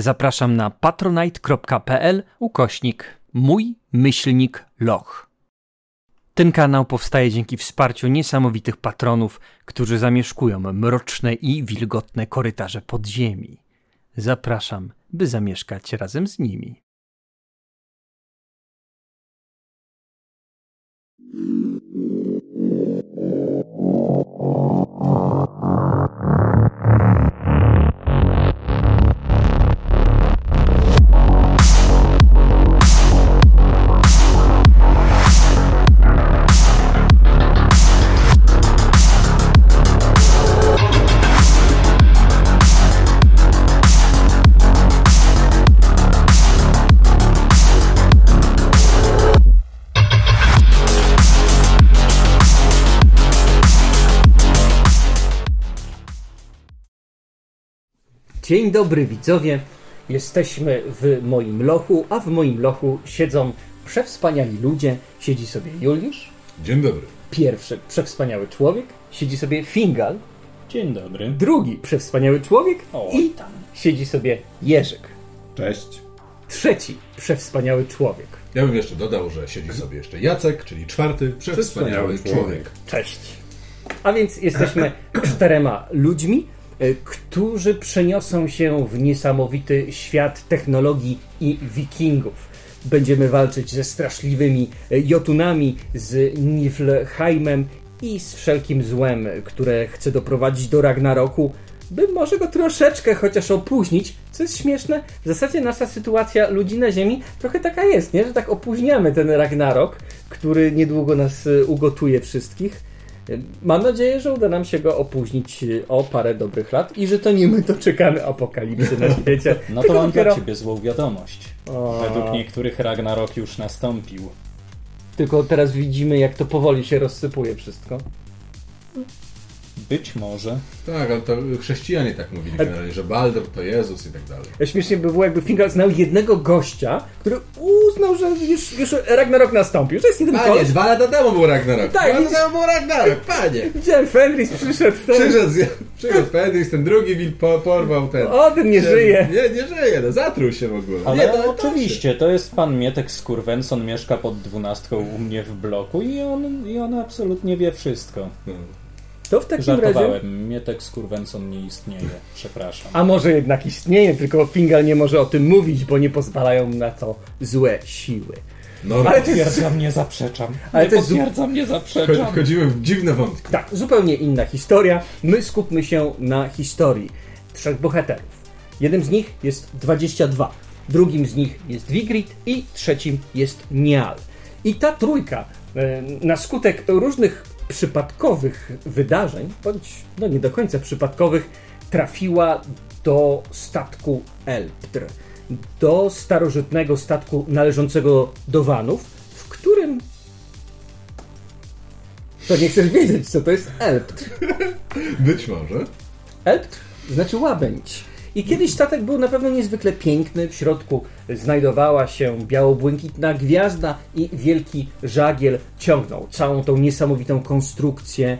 Zapraszam na patronite.pl ukośnik mój myślnik loch. Ten kanał powstaje dzięki wsparciu niesamowitych patronów, którzy zamieszkują mroczne i wilgotne korytarze podziemi. Zapraszam, by zamieszkać razem z nimi. Dzień dobry widzowie. Jesteśmy w moim lochu, a w moim lochu siedzą przewspaniali ludzie. Siedzi sobie Juliusz, Dzień dobry. pierwszy przewspaniały człowiek, siedzi sobie Fingal, Dzień dobry. drugi przewspaniały człowiek O, i tam. siedzi sobie Jerzyk, Cześć. trzeci przewspaniały człowiek. Ja bym jeszcze dodał, że siedzi sobie jeszcze Jacek, czyli czwarty przewspaniały człowiek. Cześć. A więc jesteśmy czterema ludźmi, którzy przeniosą się w niesamowity świat technologii i wikingów. Będziemy walczyć ze straszliwymi y, jotunami, z Niflheimem i z wszelkim złem, które chce doprowadzić do Ragnaroku, by może go troszeczkę chociaż opóźnić. Co jest śmieszne, w zasadzie nasza sytuacja ludzi na Ziemi trochę taka jest, nie? że tak opóźniamy ten Ragnarok, który niedługo nas y, ugotuje wszystkich. Mam nadzieję, że uda nam się go opóźnić y, o parę dobrych lat i że to nie my doczekamy apokalipsy na świecie. No to mam dopiero, dla ciebie złą wiadomość. O. Według niektórych Ragnarok już nastąpił. tylko teraz widzimy, jak to powoli się rozsypuje wszystko. Być może. Tak, ale to chrześcijanie tak mówili generalnie, że Baldur to Jezus i tak dalej. Śmiesznie by było, jakby Fingal znał jednego gościa, który uznał, że już, już Ragnarok nastąpił. To jest jeden Panie, koleś. dwa lata temu był Ragnarok. Tak, dwa lata temu był Ragnarok, panie. Widziałem, Fenris przyszedł ten. Przyszedł, z- przyszedł Fenris, ten drugi wilk po, porwał ten. O, ten nie ten- żyje. Nie, nie żyje, no zatruł się w ogóle. Ale nie, to- oczywiście, to jest pan Mietek Skurwenson, mieszka pod dwunastką u mnie w bloku i on, i on absolutnie wie wszystko. się- To w takim razie... Mietek Skurwenson nie istnieje, przepraszam. A może jednak istnieje, tylko Fingal nie może o tym mówić, bo nie pozwalają na to złe siły. No, Ale to jest Potwierdzam, nie zaprzeczam. Ale nie to potwierdzam, nie zaprzeczam. wchodzimy w dziwne wątki. Tak, zupełnie inna historia. My skupmy się na historii trzech bohaterów. Jednym z nich jest 22, drugim z nich jest Vigrid i trzecim jest Nial. I ta trójka na skutek różnych przypadkowych wydarzeń, bądź no nie do końca przypadkowych, trafiła do statku Elptr. Do starożytnego statku należącego do Wanów, w którym to nie chcesz wiedzieć, co to jest Elptr. Być może. Elptr znaczy łabędź. I kiedyś statek był na pewno niezwykle piękny. W środku znajdowała się biało-błękitna gwiazda i wielki żagiel ciągnął całą tą niesamowitą konstrukcję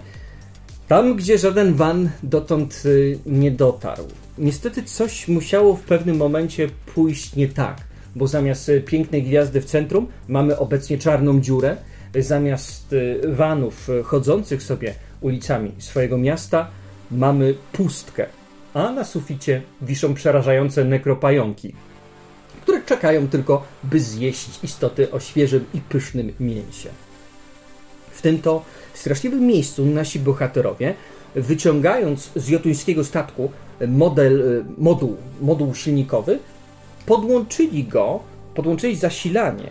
tam, gdzie żaden van dotąd y, nie dotarł. Niestety coś musiało w pewnym momencie pójść nie tak, bo zamiast y, pięknej gwiazdy w centrum mamy obecnie czarną dziurę. Zamiast y, vanów chodzących sobie ulicami swojego miasta mamy pustkę, a na suficie wiszą przerażające nekropająki, które czekają tylko, by zjeść istoty o świeżym i pysznym mięsie. W tym to straszliwym miejscu nasi bohaterowie, wyciągając z jotuńskiego statku model, y, moduł, moduł silnikowy, podłączyli go, podłączyli zasilanie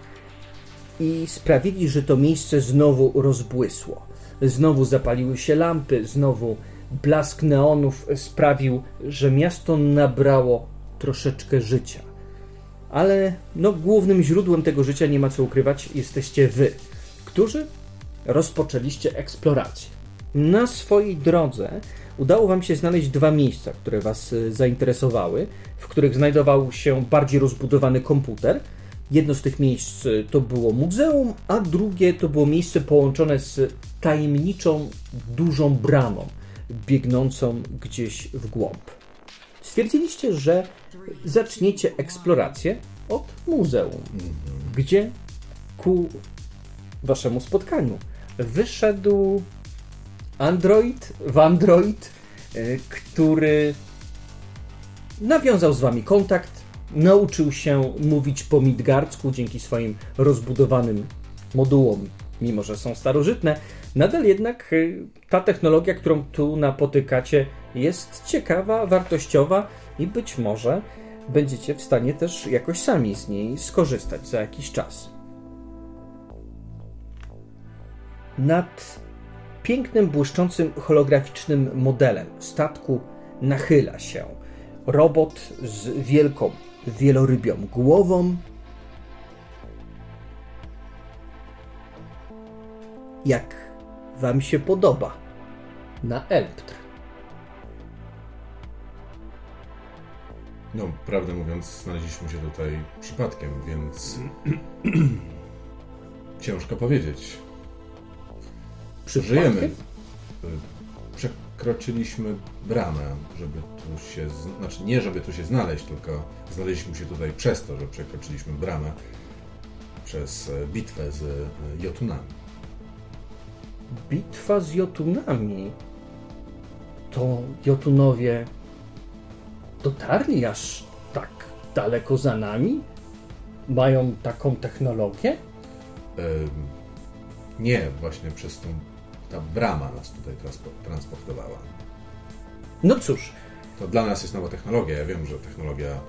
i sprawili, że to miejsce znowu rozbłysło. Znowu zapaliły się lampy, znowu blask neonów sprawił, że miasto nabrało troszeczkę życia. Ale no, głównym źródłem tego życia, nie ma co ukrywać, jesteście wy, którzy rozpoczęliście eksplorację. Na swojej drodze udało Wam się znaleźć dwa miejsca, które Was y, zainteresowały, w których znajdował się bardziej rozbudowany komputer. Jedno z tych miejsc y, to było muzeum, a drugie to było miejsce połączone z tajemniczą, dużą bramą, biegnącą gdzieś w głąb. stwierdziliście, że zaczniecie eksplorację od muzeum, gdzie ku waszemu spotkaniu wyszedł android w android, y, który nawiązał z wami kontakt, nauczył się mówić po midgardzku dzięki swoim rozbudowanym modułom, mimo że są starożytne. Nadal jednak y, ta technologia, którą tu napotykacie, jest ciekawa, wartościowa i być może będziecie w stanie też jakoś sami z niej skorzystać za jakiś czas. Nad pięknym, błyszczącym, holograficznym modelem statku nachyla się robot z wielką, wielorybią głową. Jak wam się podoba na Elptr? No, prawdę mówiąc, znaleźliśmy się tutaj przypadkiem, więc ciężko powiedzieć. Przypadkiem? Żyjemy. Przekroczyliśmy bramę, żeby tu się. Znaczy, nie żeby tu się znaleźć, tylko znaleźliśmy się tutaj przez to, że przekroczyliśmy bramę przez e, bitwę z e, Jotunami. Bitwa z Jotunami. To Jotunowie dotarli aż tak daleko za nami? Mają taką technologię? Nie, właśnie przez tą. Ta brama nas tutaj transpo- transportowała. No cóż, To dla nas jest nowa technologia. Ja wiem, że technologia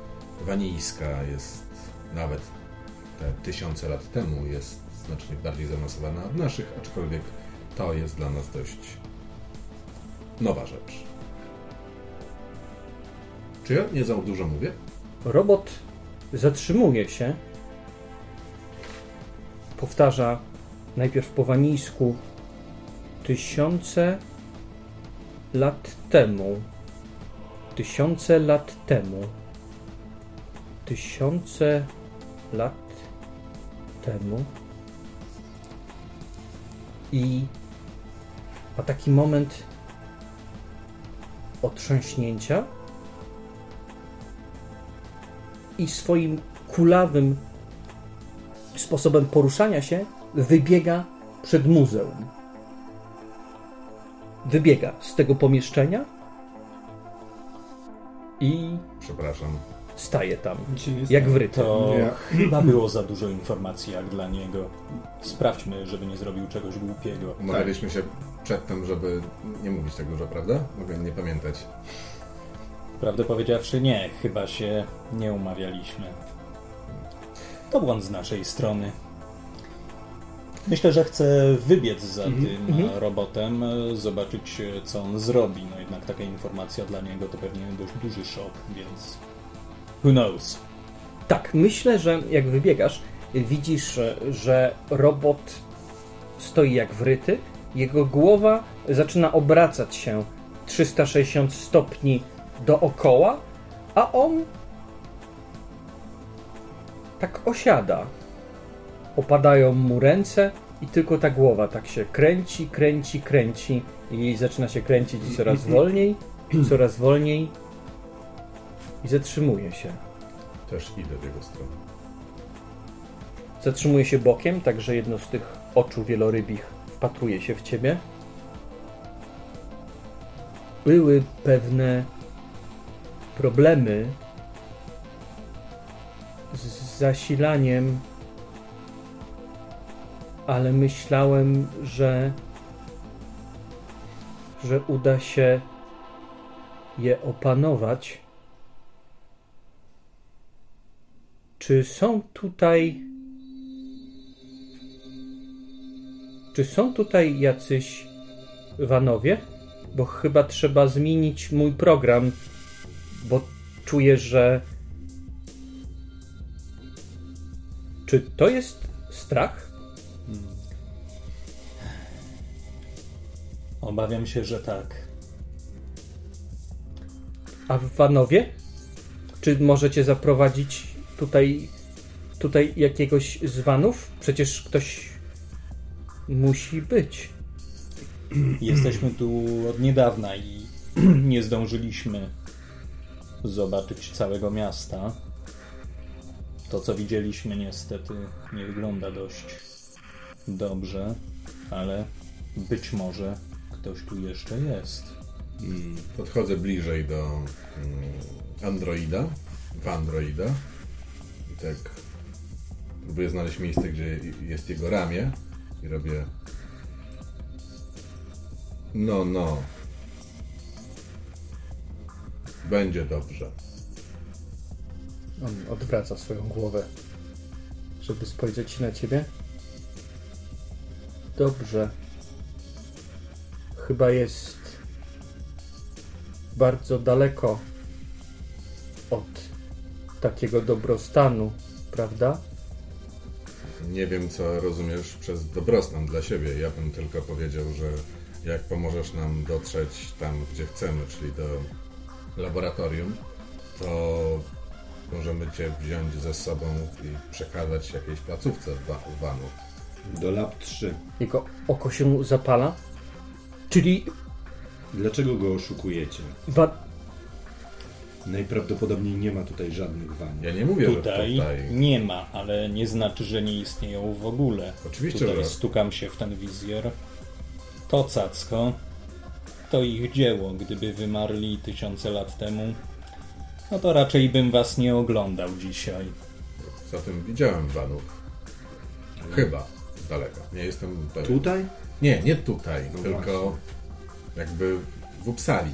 wanijska jest nawet te tysiące lat temu jest znacznie bardziej zaawansowana od naszych, aczkolwiek to jest dla nas dość nowa rzecz. Czy ja nie za dużo mówię? robot zatrzymuje się. Powtarza najpierw po wanijsku tysiące lat temu. Tysiące lat temu. Tysiące lat temu. I ma taki moment otrząśnięcia i swoim kulawym sposobem poruszania się wybiega przed muzeum. Wybiega z tego pomieszczenia i Przepraszam. staje tam. Jak wryty. To chyba było za dużo informacji jak dla niego. Sprawdźmy, żeby nie zrobił czegoś głupiego. Umawialiśmy się przedtem, żeby nie mówić tak dużo, prawda? Mogę nie pamiętać. Prawdę powiedziawszy, nie, chyba się nie umawialiśmy. To błąd z naszej strony. Myślę, że chcę wybiec za tym robotem, e, zobaczyć e, co on zrobi. No jednak taka informacja dla niego to pewnie dość duży szok, więc who knows. Tak, myślę, że jak wybiegasz, widzisz, że- że robot stoi jak wryty. Jego głowa zaczyna obracać się 360 stopni dookoła, a on tak osiada. Opadają mu ręce i tylko ta głowa tak się kręci, kręci, kręci i zaczyna się kręcić coraz wolniej, coraz wolniej i zatrzymuje się. Też idę w jego stronę. Zatrzymuje się bokiem, tak że jedno z tych oczu wielorybich wpatruje się w ciebie. Były pewne problemy z zasilaniem, ale myślałem, że że uda się je opanować. Czy są tutaj Czy są tutaj jacyś wanowie? Bo chyba trzeba zmienić mój program, bo czuję, że. Czy to jest strach? Obawiam się, że tak. A w Wanowie? Czy możecie zaprowadzić tutaj, tutaj jakiegoś z Wanów? Przecież ktoś musi być. Jesteśmy tu od niedawna i nie zdążyliśmy zobaczyć całego miasta. To, co widzieliśmy, niestety nie wygląda dość dobrze, ale być może ktoś tu jeszcze jest. Podchodzę bliżej do mm, androida, androida i tak próbuję znaleźć miejsce, gdzie jest jego ramię i robię no, no. Będzie dobrze. On odwraca swoją głowę, żeby spojrzeć na ciebie. Dobrze. Chyba jest bardzo daleko od takiego dobrostanu, prawda? Nie wiem, co rozumiesz przez dobrostan dla siebie. Ja bym tylko powiedział, że jak pomożesz nam dotrzeć tam, gdzie chcemy, czyli do laboratorium, to możemy Cię wziąć ze sobą i przekazać jakiejś placówce w Wa- w Wanu. Do lab 3. Jego oko się zapala. Czyli Dlaczego go oszukujecie? wa- Najprawdopodobniej nie ma tutaj żadnych wan. Ja nie mówię, Tutaj, że tutaj... nie ma, ale nie znaczy, że nie istnieją w ogóle. Oczywiście, Tutaj że... stukam się w ten wizjer. To cacko, to ich dzieło. Gdyby wymarli tysiące lat temu, no to raczej bym was nie oglądał dzisiaj. Zatem widziałem Wanów. Chyba. Z daleka. Nie jestem pewien. Tutaj? Nie, nie tutaj, No tylko jakby w Uppsali.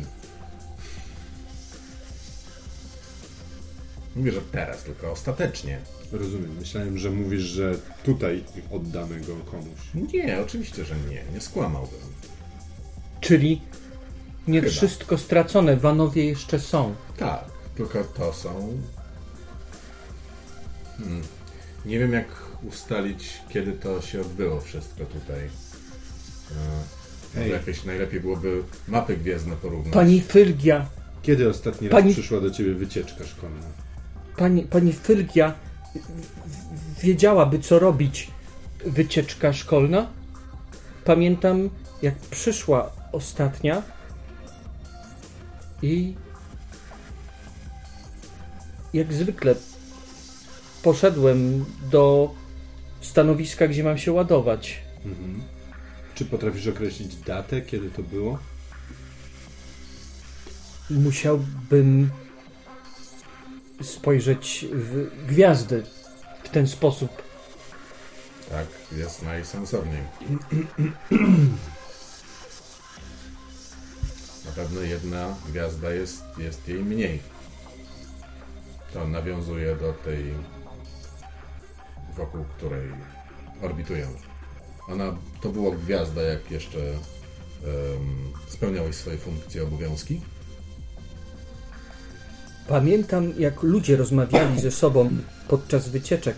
Mówię, że teraz, tylko ostatecznie. Rozumiem. Myślałem, że mówisz, że tutaj oddamy go komuś. Nie, oczywiście, że nie. Nie skłamałbym. czyli nie Chyba. wszystko stracone. Wanowie jeszcze są. Tak, tylko to są... Hmm. Nie wiem, jak ustalić, kiedy to się odbyło wszystko tutaj. E, Ej. jakieś najlepiej byłoby mapy gwiezdne porównać. Pani Fyrgia, Kiedy ostatni raz Pani- przyszła do ciebie wycieczka szkolna? Pani, pani w- wiedziałaby, co robić. Wycieczka szkolna. Pamiętam, jak przyszła ostatnia i jak zwykle poszedłem do stanowiska, gdzie mam się ładować. Mhm. Czy potrafisz określić datę, kiedy to było? Musiałbym spojrzeć w gwiazdy w ten sposób. Tak, jest najsensowniej. Na pewno jedna gwiazda jest, jest jej mniej. To nawiązuje do tej, wokół której orbitują. Ona to była gwiazda, jak jeszcze um, spełniałeś swoje funkcje, obowiązki. Pamiętam, jak ludzie rozmawiali ze sobą podczas wycieczek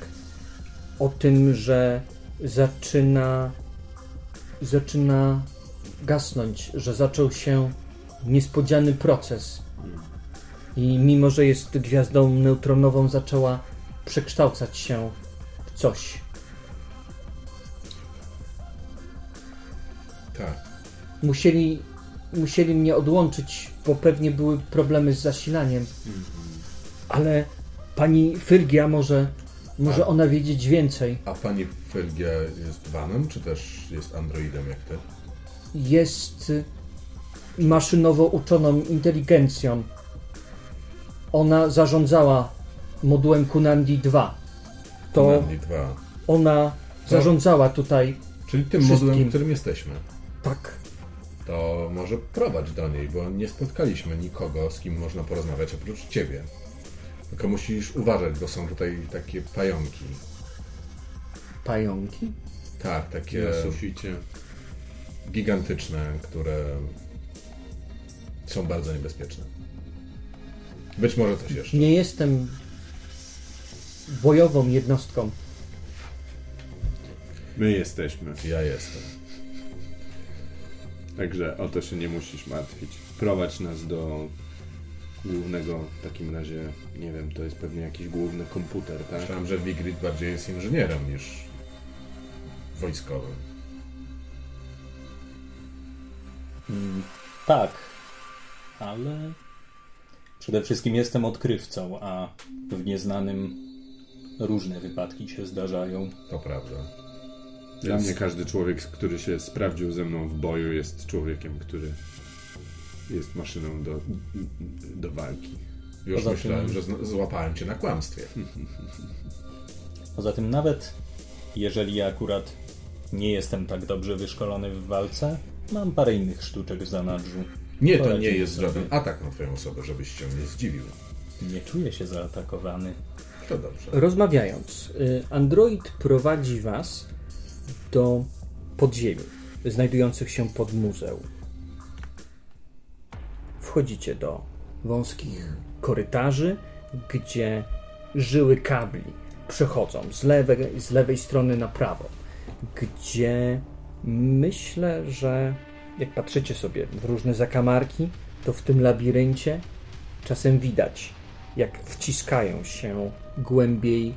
o tym, że zaczyna, zaczyna gasnąć, że zaczął się niespodziany proces. I mimo, że jest gwiazdą neutronową, zaczęła przekształcać się w coś. Tak. Musieli, musieli mnie odłączyć, bo pewnie były problemy z zasilaniem. Ale pani Fyrgia może, może A. ona wiedzieć więcej. A pani Felgia jest vanem, czy też jest androidem jak ty? Jest y, maszynowo uczoną inteligencją. Ona zarządzała modułem Kunandi 2. To Kunandi 2. ona zarządzała tutaj. Czyli tym Wszystkim. modułem, w którym jesteśmy. Tak. To może prowadź do niej, bo nie spotkaliśmy nikogo, z kim można porozmawiać oprócz ciebie. Tylko musisz uważać, bo są tutaj takie pająki. Pająki? Tak, takie Na suficie. gigantyczne, które są bardzo niebezpieczne. Być może coś jeszcze. Nie jestem bojową jednostką. My jesteśmy. Ja jestem. Także o to się nie musisz martwić. Prowadź nas do głównego, w takim razie, nie wiem, to jest pewnie jakiś główny komputer, tak? Myślałem, że Wigrid bardziej jest inżynierem niż wojskowym. Mm, tak, ale Przede wszystkim jestem odkrywcą, a w nieznanym różne wypadki się zdarzają. To prawda. Dla Więc- mnie każdy człowiek, który się sprawdził ze mną w boju, jest człowiekiem, który jest maszyną do, do walki. Już Poza myślałem, tym- że złapałem cię na kłamstwie. Poza tym nawet jeżeli ja akurat nie jestem tak dobrze wyszkolony w walce, mam parę innych sztuczek w zanadrzu. Nie, to nie jest sobie. żaden atak na twoją osobę, żebyś się nie zdziwił. Nie czuję się zaatakowany. To dobrze. Rozmawiając, y, Android prowadzi Was do podziemi, znajdujących się pod muzeum. Wchodzicie do wąskich korytarzy, gdzie żyły kabli przechodzą z lewej, z lewej strony na prawo, gdzie myślę, że jak patrzycie sobie w różne zakamarki, to w tym labiryncie czasem widać, jak wciskają się głębiej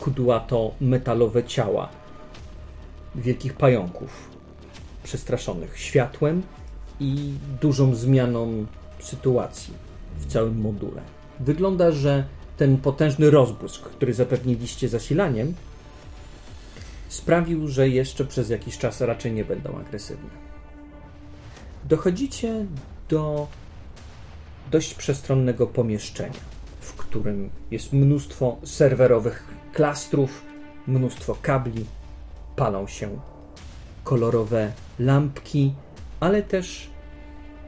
kudłato-metalowe ciała wielkich pająków, przestraszonych światłem i dużą zmianą sytuacji w całym module. Wygląda, że ten potężny rozbłysk, który zapewniliście zasilaniem, sprawił, że jeszcze przez jakiś czas raczej nie będą agresywne. Dochodzicie do dość przestronnego pomieszczenia, w którym jest mnóstwo serwerowych klastrów, mnóstwo kabli, palą się kolorowe lampki, ale też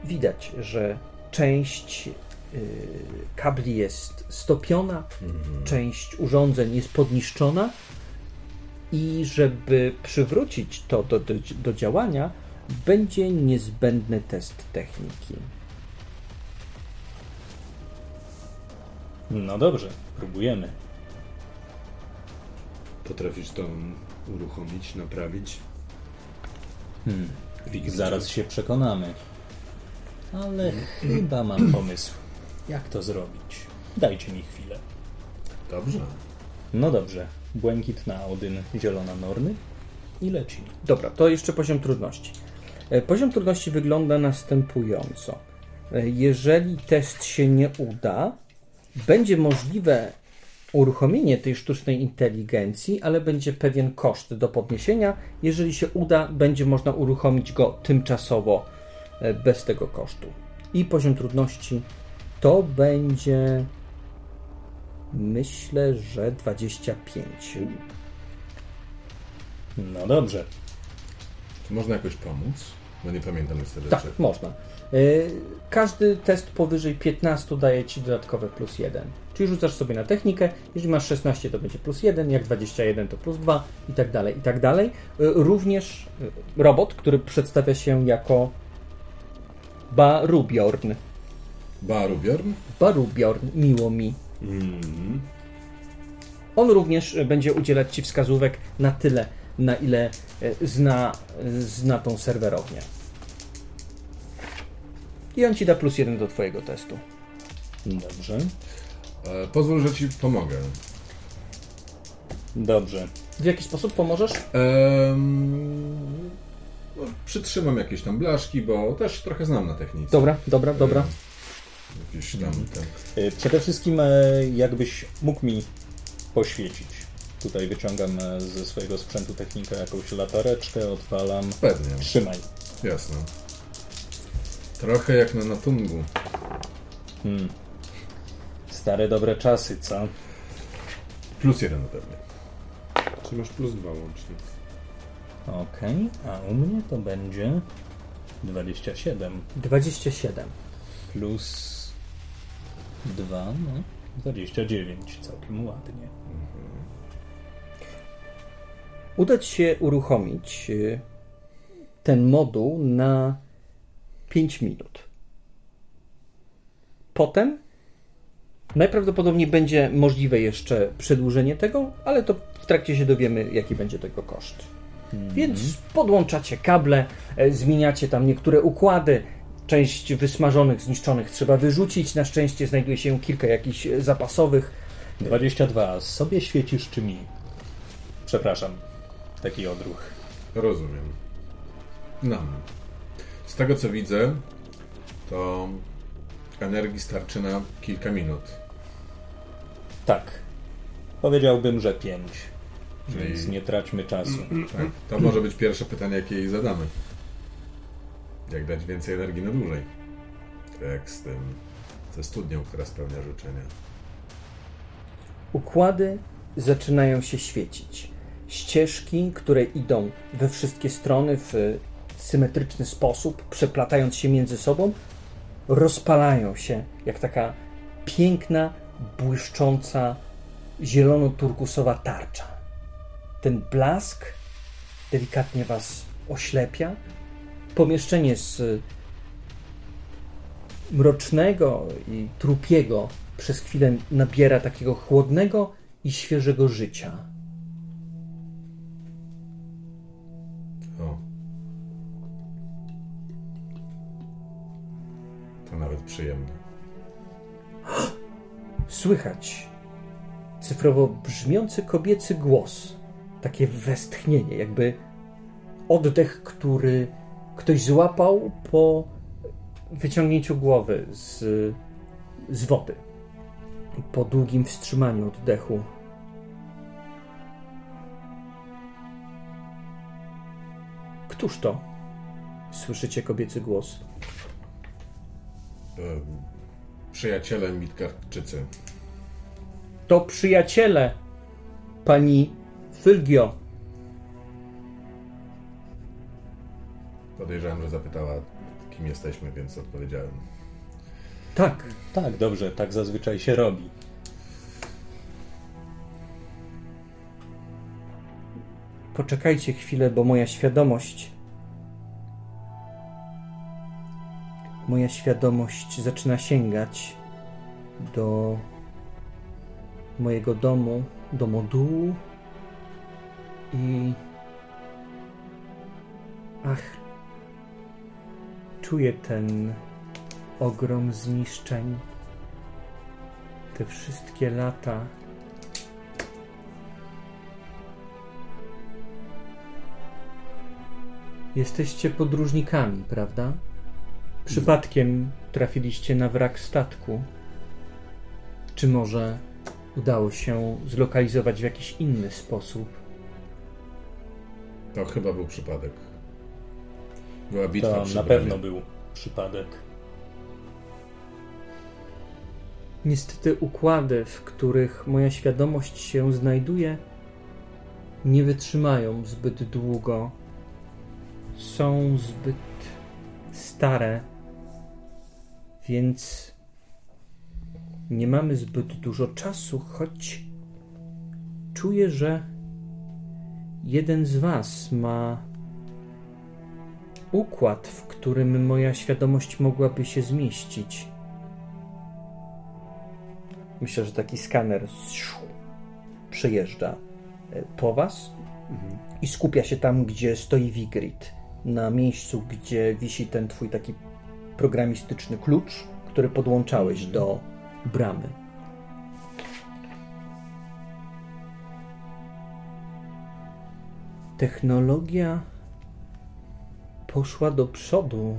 widać, że część yy, kabli jest stopiona, część urządzeń jest podniszczona i żeby przywrócić to do, do, do działania, będzie niezbędny test techniki. No dobrze, próbujemy. Potrafisz to uruchomić, naprawić? Hmm. Zaraz się przekonamy. Ale chyba mam pomysł, jak to zrobić. Dajcie mi chwilę. Dobrze. No dobrze. Błękitna Odyn, zielona Norny i leci. Dobra, to jeszcze poziom trudności. E, Poziom trudności wygląda następująco. E, Jeżeli test się nie uda, będzie możliwe uruchomienie tej sztucznej inteligencji, ale będzie pewien koszt do podniesienia. Jeżeli się uda, będzie można uruchomić go tymczasowo e, bez tego kosztu. I poziom trudności to będzie myślę, że 25. No dobrze. Czy można jakoś pomóc? Bo nie pamiętam niestety Tak, rzeczy. można. Y, Każdy test powyżej 15 daje ci dodatkowe plus 1. Czyli rzucasz sobie na technikę, jeżeli masz 16 to będzie plus 1, jak 21 to plus 2 i tak dalej, i tak dalej. Y, Również y, robot, który przedstawia się jako Barubjorn. Barubiorn? Barubjorn, miło mi. Mhm. On również będzie udzielać ci wskazówek na tyle, na ile zna, zna tą serwerownię. I on ci da plus 1 do twojego testu. Dobrze. E, pozwól, że ci pomogę. Dobrze. W jaki sposób pomożesz? Ehm, no, przytrzymam jakieś tam blaszki, bo też trochę znam na technice. Dobra, dobra, dobra. Jakieś tam... Te... Y, Przede wszystkim, e, jakbyś mógł mi poświecić. Tutaj wyciągam e, ze swojego sprzętu technikę jakąś latareczkę, odpalam. Pewnie, Trzymaj. jasne. Trochę jak na Natungu. Hmm. Stare dobre czasy, co? Plus jeden ode mnie. Czy masz plus dwa łącznie? Okej, a u mnie to będzie 27 27. plus 2, no 29, całkiem ładnie. Uda ci się uruchomić y, ten moduł na 5 minut. Potem najprawdopodobniej będzie możliwe jeszcze przedłużenie tego, ale to w trakcie się dowiemy, jaki będzie tego koszt. Więc podłączacie kable, e, zmieniacie tam niektóre układy. Część wysmażonych, zniszczonych trzeba wyrzucić. Na szczęście znajduje się kilka jakichś e, zapasowych. 22, sobie świecisz czy mi? Przepraszam, taki odruch. Energii starczy na kilka minut. Tak. Powiedziałbym, że pięć. Czyli- Więc nie traćmy czasu. Tak? To może być pierwsze pytanie, jakie jej zadamy. Jak dać więcej energii na dłużej? Tak Jak z tym, ze studnią, która spełnia życzenia. Układy zaczynają się świecić. Ścieżki, które idą we wszystkie strony w symetryczny sposób, przeplatając się między sobą, rozpalają się jak taka piękna, błyszcząca, zielono-turkusowa tarcza. Ten blask delikatnie was oślepia. Pomieszczenie z mrocznego i trupiego przez chwilę nabiera takiego chłodnego i świeżego życia. To nawet przyjemne. Słychać cyfrowo brzmiący kobiecy głos, takie westchnienie, jakby oddech, który ktoś złapał po wyciągnięciu głowy z, z wody, po długim wstrzymaniu oddechu. Któż to? Słyszycie kobiecy głos. Przyjaciele Midgardczycy. To przyjaciele pani Fylgio. Podejrzewam, że zapytała, kim jesteśmy, więc odpowiedziałem. Tak, Tak, dobrze, tak zazwyczaj się robi. Poczekajcie chwilę, bo moja świadomość. Moja świadomość zaczyna sięgać do mojego domu, do modułu i. Ach. Czuję ten ogrom zniszczeń. Te wszystkie lata. Jesteście podróżnikami, prawda? Przypadkiem trafiliście na wrak statku. Czy może udało się zlokalizować w jakiś inny sposób? To chyba był przypadek. Była bitwa To na pewno był przypadek. Niestety układy, w których moja świadomość się znajduje, nie wytrzymają zbyt długo. Są zbyt stare, więc nie mamy zbyt dużo czasu, choć czuję, że jeden z Was ma układ, w którym moja świadomość mogłaby się zmieścić. Myślę, że taki skaner przejeżdża e, po was i skupia się tam, gdzie stoi Vigrid. Na miejscu, gdzie wisi ten twój taki programistyczny klucz, który podłączałeś do bramy. Technologia poszła do przodu.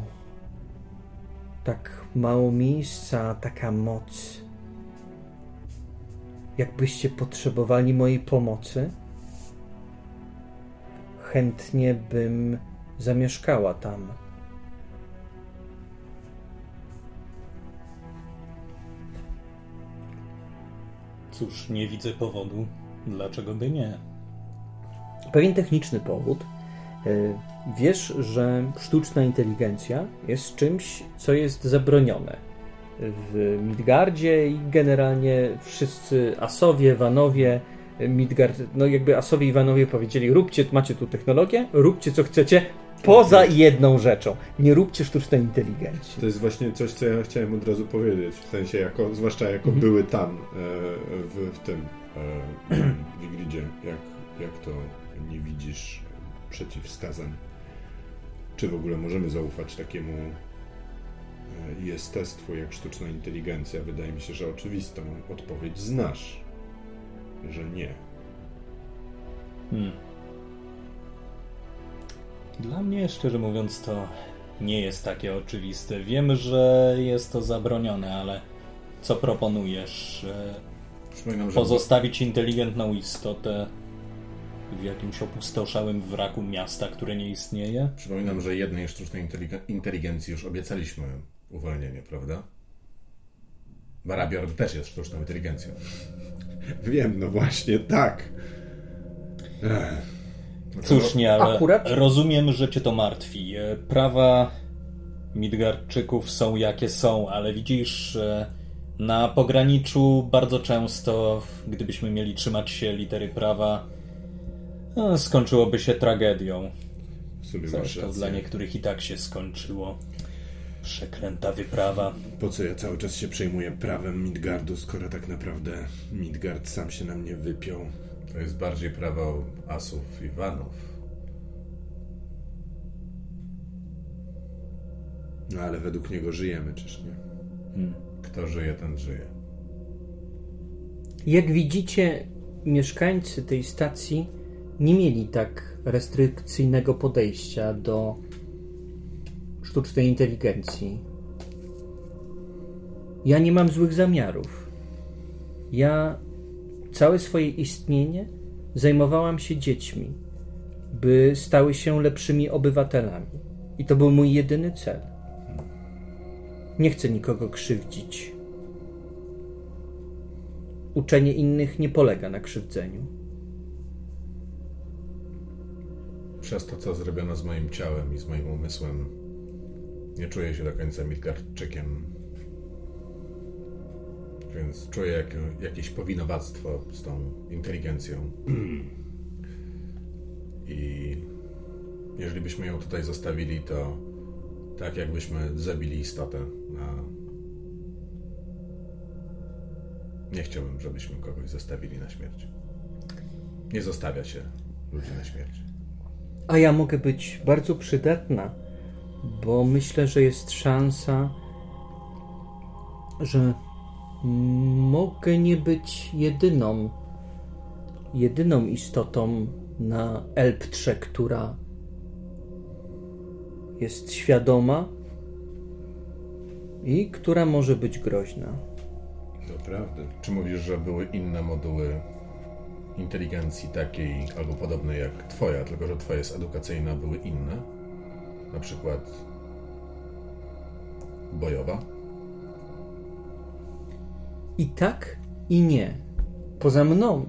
Tak mało miejsca, taka moc. Jakbyście potrzebowali mojej pomocy, chętnie bym zamieszkała tam. Cóż, nie widzę powodu, dlaczego by nie. Pewien techniczny powód. Y, Wiesz, że sztuczna inteligencja jest czymś, co jest zabronione. W Midgardzie i generalnie wszyscy Asowie, Wanowie, Midgard, no jakby Asowie i Wanowie powiedzieli: róbcie, macie tu technologię, róbcie co chcecie, poza jedną rzeczą. Nie róbcie sztucznej inteligencji. To jest właśnie coś, co ja chciałem od razu powiedzieć. W sensie, jako, zwłaszcza jako Mhm. były tam, e, w, w tym e, Wigridzie, jak, jak to nie widzisz przeciwwskazań. Czy w ogóle możemy zaufać takiemu e, jestestwu jak sztuczna inteligencja? Wydaje mi się, że oczywistą odpowiedź znasz, że nie. Hmm. Dla mnie, szczerze mówiąc, to nie jest takie oczywiste. Wiem, że jest to zabronione, ale co proponujesz? Przypominam, że Pozostawić inteligentną istotę w jakimś opustoszałym wraku miasta, które nie istnieje? Przypominam, że jednej sztucznej inteligen- inteligencji już obiecaliśmy uwolnienie, prawda? Barabior też jest sztuczną inteligencją. Wiem, no właśnie, tak. Ech, Cóż, nie, ale Akurat- rozumiem, że cię to martwi. E, Prawa Midgardczyków są jakie są, ale widzisz, e, na pograniczu bardzo często, gdybyśmy mieli trzymać się litery prawa, e, skończyłoby się tragedią. w sumie masz Zresztą dla niektórych i tak się skończyło. Przeklęta wyprawa. Po co ja cały czas się przejmuję prawem Midgardu, skoro tak naprawdę Midgard sam się na mnie wypiął? To jest bardziej prawo asów i wanów. No ale według niego żyjemy, czyż nie? Kto żyje, ten żyje. Jak widzicie, mieszkańcy tej stacji nie mieli tak restrykcyjnego podejścia do sztucznej inteligencji. Ja nie mam złych zamiarów. Ja całe swoje istnienie zajmowałam się dziećmi, by stały się lepszymi obywatelami. I to był mój jedyny cel. Nie chcę nikogo krzywdzić. Uczenie innych nie polega na krzywdzeniu. Przez to, co zrobiono z moim ciałem i z moim umysłem, nie czuję się do końca Midgardczykiem. Więc czuję jak, jakieś powinowactwo z tą inteligencją. I jeżeli byśmy ją tutaj zostawili, to tak jakbyśmy zabili istotę na... Nie chciałbym, żebyśmy kogoś zostawili na śmierć. Nie zostawia się ludzi na śmierć. A ja mogę być bardzo przydatna, bo myślę, że jest szansa, że mogę nie być jedyną, jedyną istotą na Elptrze, która jest świadoma i która może być groźna. Doprawdy. Czy mówisz, że były inne moduły inteligencji takiej albo podobnej jak twoja, tylko że twoja jest edukacyjna, były inne? Na przykład bojowa? I tak, i nie. Poza mną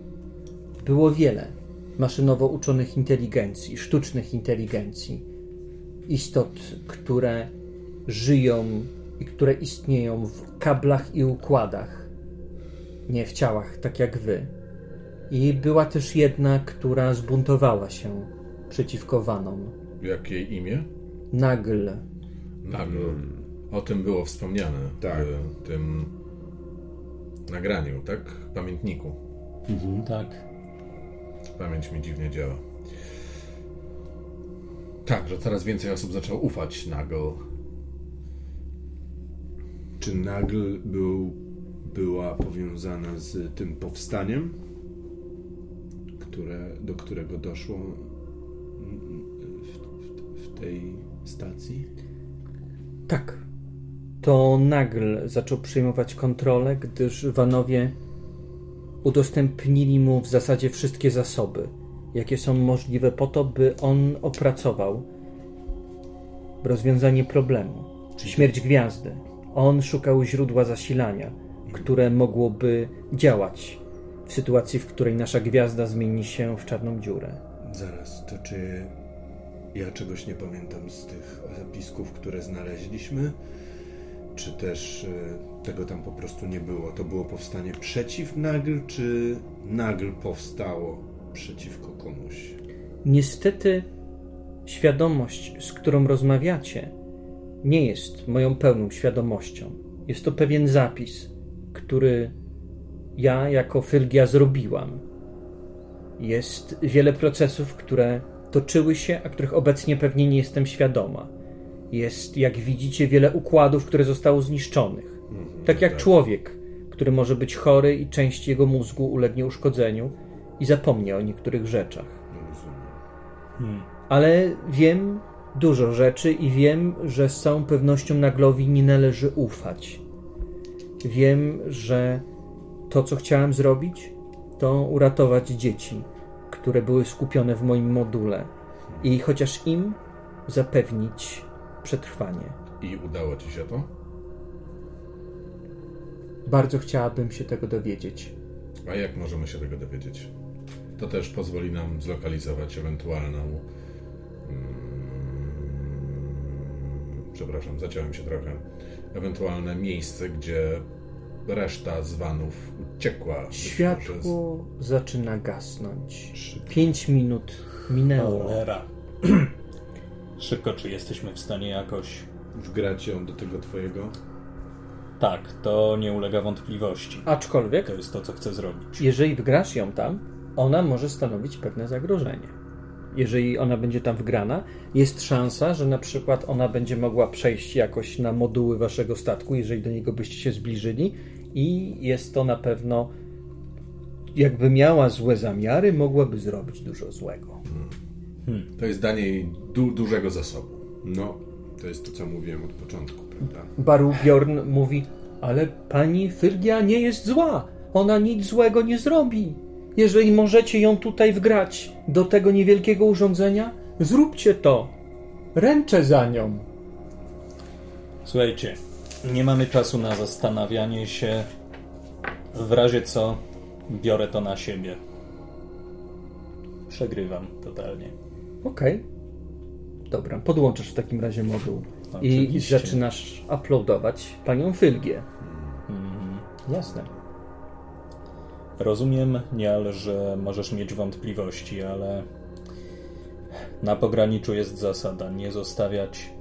było wiele maszynowo uczonych inteligencji, sztucznych inteligencji, istot, które żyją i które istnieją w kablach i układach, nie w ciałach, tak jak wy. I była też jedna, która zbuntowała się przeciwko Wanom. Jakie imię? Nagl. Nagl. O tym było wspomniane Tak. w tym nagraniu, tak? Pamiętniku. Tak. Pamięć mi dziwnie działa. Tak, że coraz więcej osób zaczęło ufać Nagl. Czy Nagl był, była powiązana z tym powstaniem, które, do którego doszło w, w, w tej stacji? Tak. To Nagl zaczął przejmować kontrolę, gdyż Wanowie udostępnili mu w zasadzie wszystkie zasoby, jakie są możliwe po to, by on opracował rozwiązanie problemu. Śmierć gwiazdy. On szukał źródła zasilania, które mogłoby działać w sytuacji, w której nasza gwiazda zmieni się w czarną dziurę. Zaraz, to czy ja czegoś nie pamiętam z tych zapisków, które znaleźliśmy? Czy też e, tego tam po prostu nie było? To było powstanie przeciw Nagl, czy Nagl powstało przeciwko komuś? Niestety, świadomość, z którą rozmawiacie, nie jest moją pełną świadomością. Jest to pewien zapis, który ja jako Fylgia zrobiłam. Jest wiele procesów, które toczyły się, a których obecnie pewnie nie jestem świadoma. Jest, jak widzicie, wiele układów, które zostało zniszczonych. Tak jak człowiek, który może być chory i część jego mózgu ulegnie uszkodzeniu i zapomnie o niektórych rzeczach. Hmm. Ale wiem, dużo rzeczy i wiem, że z całą pewnością Naglowi nie należy ufać. Wiem, że to, co chciałem zrobić, to uratować dzieci, które były skupione w moim module i chociaż im zapewnić przetrwanie. I udało ci się to? Bardzo chciałabym się tego dowiedzieć. A jak możemy się tego dowiedzieć? To też pozwoli nam zlokalizować ewentualną. Mm, przepraszam, zaciąłem się trochę. Ewentualne miejsce, gdzie reszta z vanów uciekła. Światło zaczyna gasnąć. Pięć minut minęło. Cholera. Szybko, czy jesteśmy w stanie jakoś... Wgrać ją do tego twojego? Tak, to nie ulega wątpliwości. Aczkolwiek, To jest to, co chcę zrobić. jeżeli wgrasz ją tam, ona może stanowić pewne zagrożenie. Jeżeli ona będzie tam wgrana, jest szansa, że na przykład ona będzie mogła przejść jakoś na moduły waszego statku, jeżeli do niego byście się zbliżyli, i jest to na pewno, jakby miała złe zamiary, mogłaby zrobić dużo złego. To jest danie jej du- dużego zasobu. No, to jest to, co mówiłem od początku, prawda? Baru Bjorn mówi, ale pani Fyrgia nie jest zła. Ona nic złego nie zrobi. Jeżeli możecie ją tutaj wgrać do tego niewielkiego urządzenia, zróbcie to. Ręczę za nią. Słuchajcie, nie mamy czasu na zastanawianie się. W razie co, biorę to na siebie. Przegrywam totalnie. Okej. Dobra, podłączasz w takim razie moduł. I Oczywiście. zaczynasz uploadować panią Fylgię. Jasne. Rozumiem, Nial, że możesz mieć wątpliwości, ale na pograniczu jest zasada nie zostawiać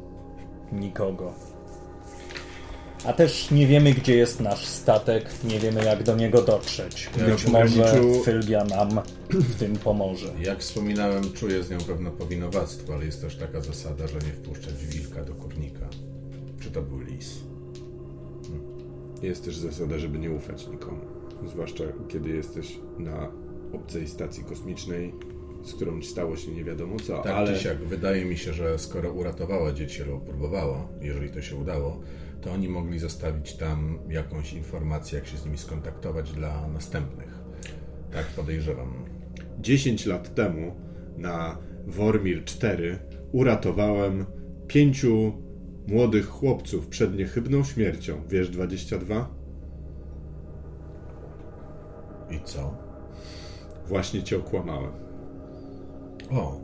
nikogo. A też nie wiemy, gdzie jest nasz statek, nie wiemy, jak do niego dotrzeć. Ja Być może pograniczu- Fylgia nam w tym pomoże. Jak wspominałem, czuję z nią pewne powinowactwo, ale jest też taka zasada, że nie wpuszczać wilka do kurnika. Czy to był lis? Jest też zasada, żeby nie ufać nikomu. Zwłaszcza kiedy jesteś na obcej stacji kosmicznej, z którą stało się nie wiadomo co, Tak ale czy siak, wydaje mi się, że skoro uratowała dzieci lub próbowała, jeżeli to się udało, to oni mogli zostawić tam jakąś informację, jak się z nimi skontaktować dla następnych. Tak podejrzewam. 10 lat temu na Wormir 4 uratowałem pięciu młodych chłopców przed niechybną śmiercią. Wiesz 22? I co? Właśnie cię okłamałem. O,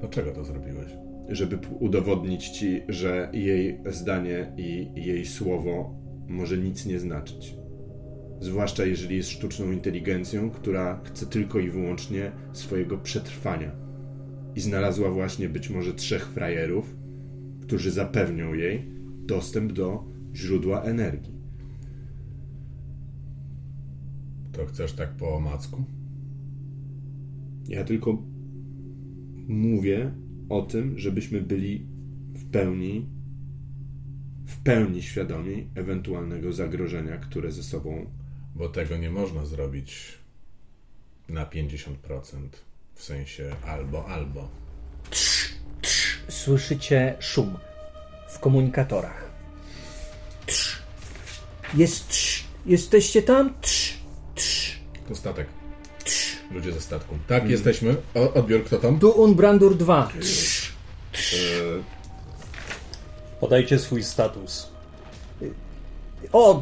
dlaczego to zrobiłeś? Żeby udowodnić ci, że jej zdanie i jej słowo może nic nie znaczyć. Zwłaszcza jeżeli jest sztuczną inteligencją, która chce tylko i wyłącznie swojego przetrwania. I znalazła właśnie być może trzech frajerów, którzy zapewnią jej dostęp do źródła energii. To chcesz tak po omacku? Ja tylko mówię o tym, żebyśmy byli w pełni, w pełni świadomi ewentualnego zagrożenia, które ze sobą. Bo tego nie można zrobić na 50%. W sensie albo, albo. Słyszycie szum w komunikatorach. Trz. Jest trz. Jesteście tam? Trz. Trz. To statek. Ludzie ze statku. Tak, jesteśmy. O, odbiór, kto tam? Tu Unbrandur 2. Trz. Podajcie swój status. O,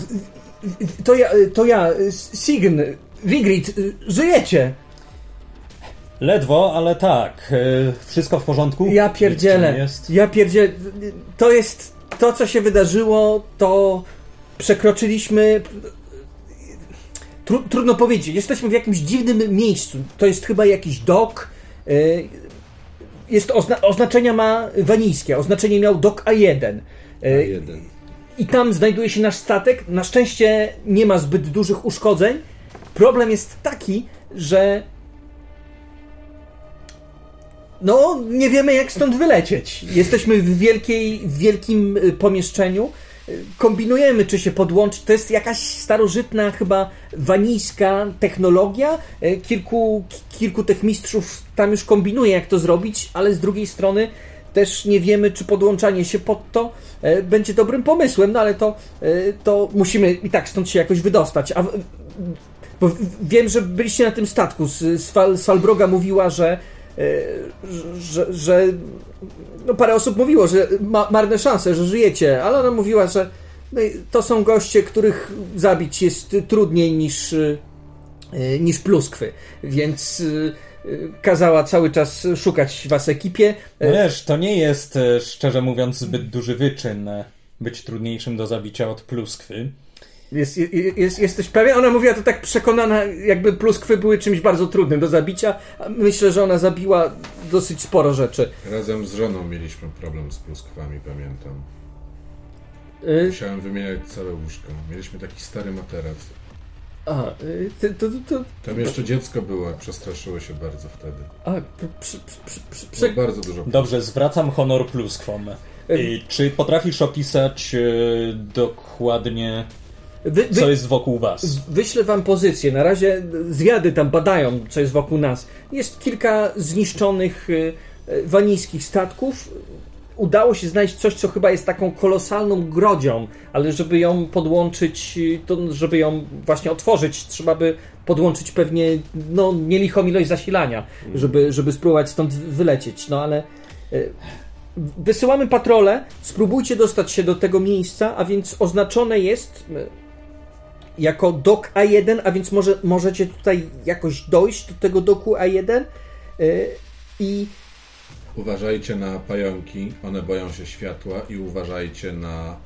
to ja, to ja, Sign, Vigrid, żyjecie! Ledwo, ale tak. e, Wszystko w porządku? Ja pierdzielę. Ja pierdzielę. To jest to, co się wydarzyło, to przekroczyliśmy. Tru, trudno powiedzieć. Jesteśmy w jakimś dziwnym miejscu. To jest chyba jakiś dok. y, Jest ozna oznaczenia ma wanijskie. Oznaczenie miał dok A1. Y, jeden. I tam znajduje się nasz statek. Na szczęście nie ma zbyt dużych uszkodzeń. Problem jest taki, że. No, nie wiemy jak stąd wylecieć. Jesteśmy w, wielkiej, w wielkim y, pomieszczeniu. Kombinujemy, czy się podłączyć. To jest jakaś starożytna, chyba wanijska technologia. Y, Kilku, ki- kilku tych mistrzów tam już kombinuje, jak to zrobić, ale z drugiej strony też nie wiemy, czy podłączanie się pod to e, będzie dobrym pomysłem, no ale to, e, to musimy i tak stąd się jakoś wydostać. A, bo wiem, że byliście na tym statku. Z, z, Fal, Falbroga mówiła, że, e, że, że no parę osób mówiło, że ma, marne szanse, że żyjecie, ale ona mówiła, że no, to są goście, których zabić jest trudniej niż, e, niż pluskwy, więc e, kazała cały czas szukać was ekipie. No wiesz, to nie jest, szczerze mówiąc, zbyt duży wyczyn być trudniejszym do zabicia od pluskwy. Jest, jest, jesteś pewien? Ona mówiła to tak przekonana, jakby pluskwy były czymś bardzo trudnym do zabicia. a Myślę, że ona zabiła dosyć sporo rzeczy. Razem z żoną mieliśmy problem z pluskwami, pamiętam. Y, Musiałem wymieniać całe łóżko. Mieliśmy taki stary materac. A, y, to, to, to, Tam jeszcze dziecko było, przestraszyło się bardzo wtedy. a, przy, przy, przy, przy, Było bardzo dużo. Dobrze, zwracam honor pluskwom. I czy potrafisz opisać e, dokładnie, wy, wy, co jest wokół was? Wyślę wam pozycję. Na razie zwiady tam badają, co jest wokół nas. Jest kilka zniszczonych y, y, wanijskich statków. Udało się znaleźć coś, co chyba jest taką kolosalną grodzią, ale żeby ją podłączyć, y, to żeby ją właśnie otworzyć, trzeba by podłączyć pewnie no, nielichą ilość zasilania, żeby, żeby spróbować stąd wylecieć. No ale wysyłamy patrole, spróbujcie dostać się do tego miejsca, a więc oznaczone jest jako dok A1, a więc może, możecie tutaj jakoś dojść do tego doku A1 y, i Uważajcie na pająki, one boją się światła i uważajcie na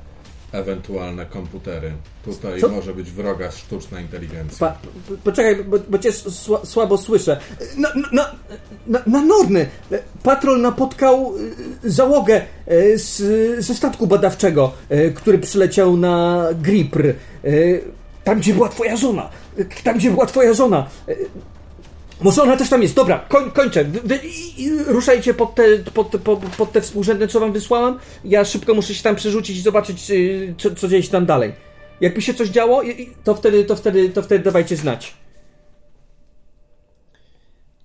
ewentualne komputery. Tutaj Co? może być wroga sztuczna inteligencja. Pa, poczekaj, bo, bo cię sła, słabo słyszę. Na, na, na, na Norny patrol napotkał y, załogę y, z, ze statku badawczego, y, który przyleciał na Gripr. Tam, gdzie była twoja żona. Tam, gdzie była twoja żona. Może ona też tam jest. Dobra, koń, kończę. Wy, ruszajcie pod te, pod, te- po, pod te współrzędne, co wam wysłałam. Ja szybko muszę się tam przerzucić i zobaczyć, y, co, co dzieje się tam dalej. Jakby się coś działo, to wtedy, to wtedy, to wtedy dawajcie znać.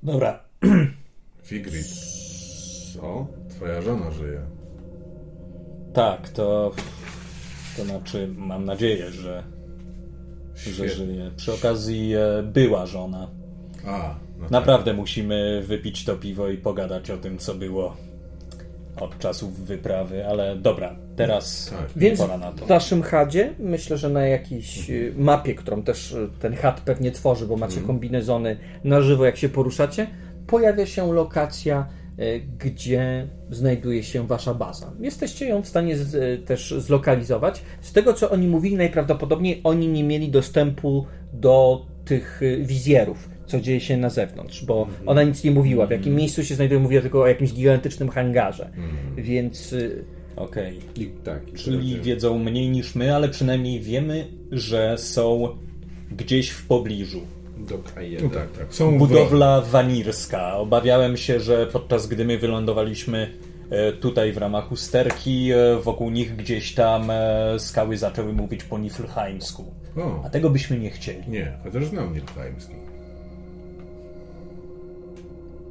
Dobra, Figrid, Co? twoja żona żyje. tak, to, to znaczy, mam nadzieję, że, że Świetnie. żyje. Przy okazji e, była żona. A, no tak. Naprawdę musimy wypić to piwo i pogadać o tym, co było od czasów wyprawy, ale dobra, teraz Tak. Więc pora na to. w waszym chadzie, myślę, że na jakiejś y, mapie, którą też y, ten chat pewnie tworzy, bo macie kombinezony na żywo, jak się poruszacie, pojawia się lokacja, gdzie znajduje się wasza baza. Jesteście ją w stanie z, y, też zlokalizować. Z tego, co oni mówili, najprawdopodobniej oni nie mieli dostępu do tych y, wizjerów, co dzieje się na zewnątrz, bo ona nic nie mówiła, w jakim miejscu się znajduje, mówiła tylko o jakimś gigantycznym hangarze. Więc y, Okej. I, tak. Czyli wiedzą mniej niż my, ale przynajmniej wiemy, że są gdzieś w pobliżu. Do K1. No tak, tak. Są Budowla wanirska. Obawiałem się, że podczas gdy my wylądowaliśmy e, tutaj w ramach usterki, e, wokół nich gdzieś tam e, skały zaczęły mówić po niflheimsku. O, A tego byśmy nie chcieli. nie, chociaż znam Nilfheimski.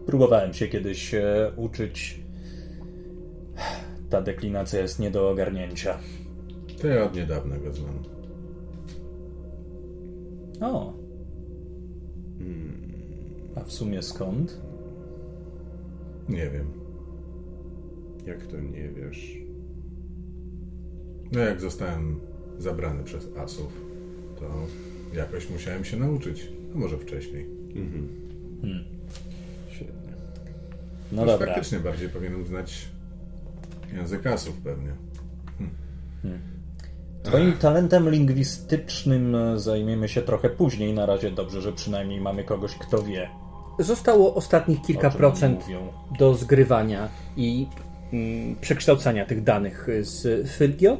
Próbowałem się kiedyś uczyć. Ta deklinacja jest nie do ogarnięcia. To ja od niedawna go znam. O. A w sumie skąd? Nie wiem. Jak to nie wiesz? No jak zostałem zabrany przez asów, to jakoś musiałem się nauczyć. A może wcześniej. Świetnie. No Już dobra. Faktycznie bardziej powinienem znać język asów pewnie. Twoim talentem lingwistycznym zajmiemy się trochę później. Na razie dobrze, że przynajmniej mamy kogoś, kto wie. Zostało ostatnich kilka procent do zgrywania i mm, przekształcania tych danych z Fylgio.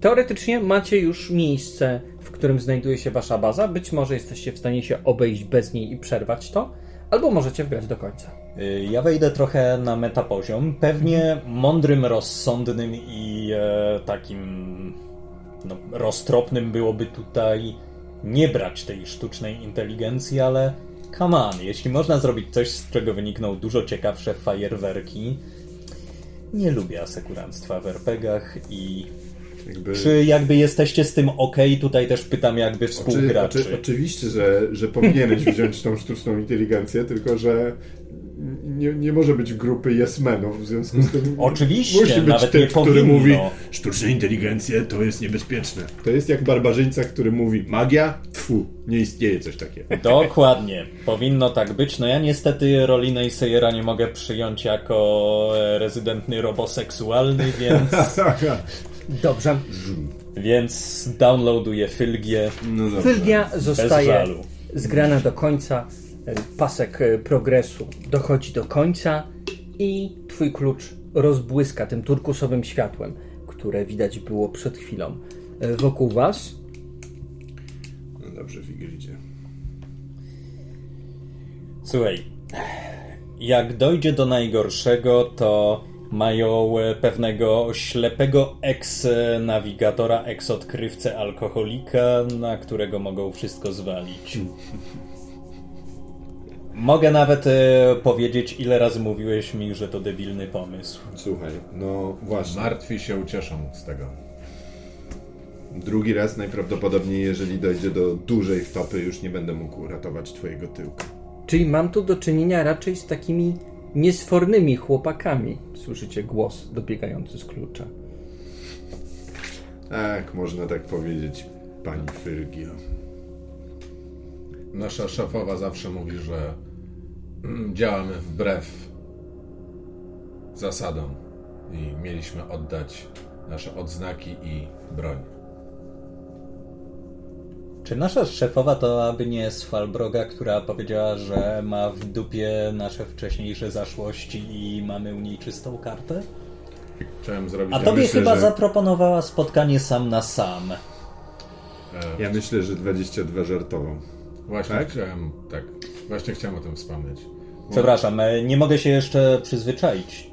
Teoretycznie macie już miejsce, w którym znajduje się wasza baza. Być może jesteście w stanie się obejść bez niej i przerwać to, albo możecie wgrać do końca. Y, Ja wejdę trochę na metapoziom. Pewnie mądrym, rozsądnym i e, takim no, roztropnym byłoby tutaj nie brać tej sztucznej inteligencji, ale come on, jeśli można zrobić coś, z czego wynikną dużo ciekawsze fajerwerki, nie lubię asekuranstwa w RPGach i Jakby... czy jakby jesteście z tym ok, tutaj też pytam jakby współgraczy. Oczy, oczy, oczywiście, że, że powinieneś wziąć tą sztuczną inteligencję, tylko że nie, nie może być grupy yes-menów, w związku z tym Oczywiście, musi być nawet typ, nie który powinno. mówi sztuczna inteligencja to jest niebezpieczne. To jest jak barbarzyńca, który mówi magia? Tfu, nie istnieje coś takiego. Dokładnie. Powinno tak być. No ja niestety Rolinę i Sejera nie mogę przyjąć jako e, rezydentny roboseksualny, więc, Dobrze. więc downloaduję Fylgię No. Fylgia zostaje zgrana do końca. Pasek e, progresu dochodzi do końca i twój klucz rozbłyska tym turkusowym światłem, które widać było przed chwilą. E, Wokół was No dobrze, Wigilidzie. Słuchaj, jak dojdzie do najgorszego, to mają e, pewnego ślepego ex-nawigatora, ex-odkrywcę alkoholika, na którego mogą wszystko zwalić. Mogę nawet e, powiedzieć, ile razy mówiłeś mi, że to debilny pomysł. Słuchaj, no właśnie. Martwi się ucieszą z tego. Drugi raz najprawdopodobniej, jeżeli dojdzie do dużej wtopy, już nie będę mógł uratować twojego tyłka. Czyli mam tu do czynienia raczej z takimi niesfornymi chłopakami. Słyszycie głos dobiegający z klucza. Tak, można tak powiedzieć, pani Fyrgio. Nasza szefowa zawsze mówi, że działamy wbrew zasadom i mieliśmy oddać nasze odznaki i broń. Czy nasza szefowa to aby nie Svalbroga, która powiedziała, że ma w dupie nasze wcześniejsze zaszłości i mamy u niej czystą kartę? Chciałem zrobić... A tobie myślę, chyba że- zaproponowała spotkanie sam na sam. E, Ja myślę, że 22 żartował. Właśnie tak? chciałem... Tak. Właśnie chciałem o tym wspomnieć. Przepraszam, e, nie mogę się jeszcze przyzwyczaić.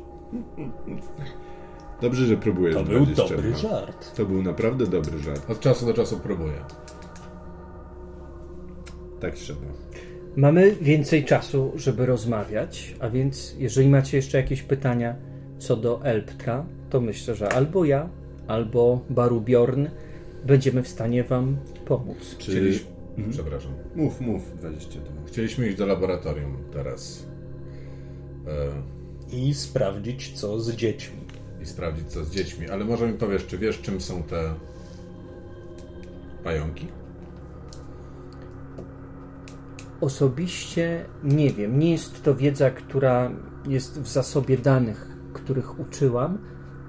Dobrze, że próbujesz To był 22. dobry żart. To był naprawdę dobry żart. Od czasu do czasu próbuję. Tak trzeba. Mamy więcej czasu, żeby rozmawiać, a więc jeżeli macie jeszcze jakieś pytania co do Elptra, to myślę, że albo ja, albo Baru Bjorn będziemy w stanie wam pomóc. Czy... Chcieliśmy... Przepraszam. Mów, mów, 22. Chcieliśmy iść do laboratorium teraz e, I sprawdzić, co z dziećmi. i sprawdzić co z dziećmi, ale może mi powiesz, czy wiesz czym są te pająki? Osobiście nie wiem. Nie jest to wiedza, która jest w zasobie danych, których uczyłam.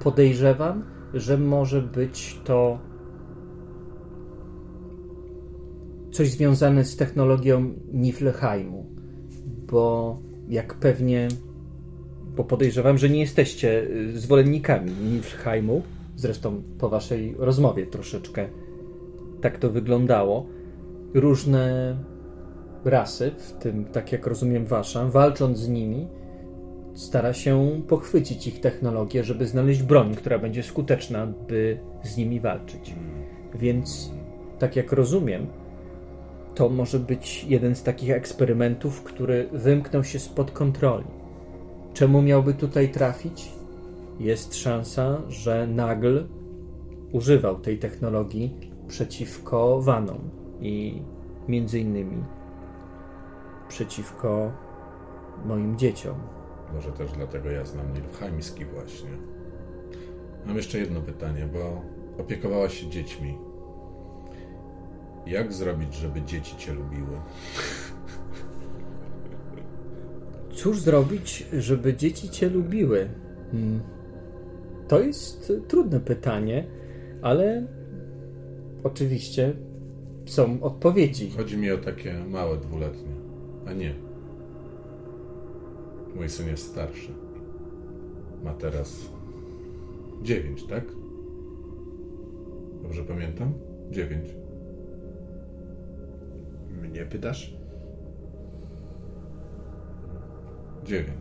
Podejrzewam, że może być to coś związane z technologią Niflheimu, bo jak pewnie, bo podejrzewam, że nie jesteście y, zwolennikami Niflheimu, zresztą po waszej rozmowie troszeczkę tak to wyglądało. Różne rasy, w tym tak jak rozumiem wasza, walcząc z nimi, stara się pochwycić ich technologię, żeby znaleźć broń, która będzie skuteczna, by z nimi walczyć. Więc, tak jak rozumiem, to może być jeden z takich eksperymentów, który wymknął się spod kontroli. Czemu miałby tutaj trafić? Jest szansa, że Nagl używał tej technologii przeciwko Wanom i między innymi przeciwko moim dzieciom. Może też dlatego ja znam Nilfheimski właśnie. Mam jeszcze jedno pytanie, bo opiekowałaś się dziećmi. Jak zrobić, żeby dzieci cię lubiły? Cóż zrobić, żeby dzieci cię lubiły? Hmm. To jest trudne pytanie, ale oczywiście są odpowiedzi. Chodzi mi o takie małe dwuletnie. A nie. Mój syn jest starszy. Ma teraz dziewięć, tak? Dobrze pamiętam? Dziewięć. Mnie pytasz? Dziewięć.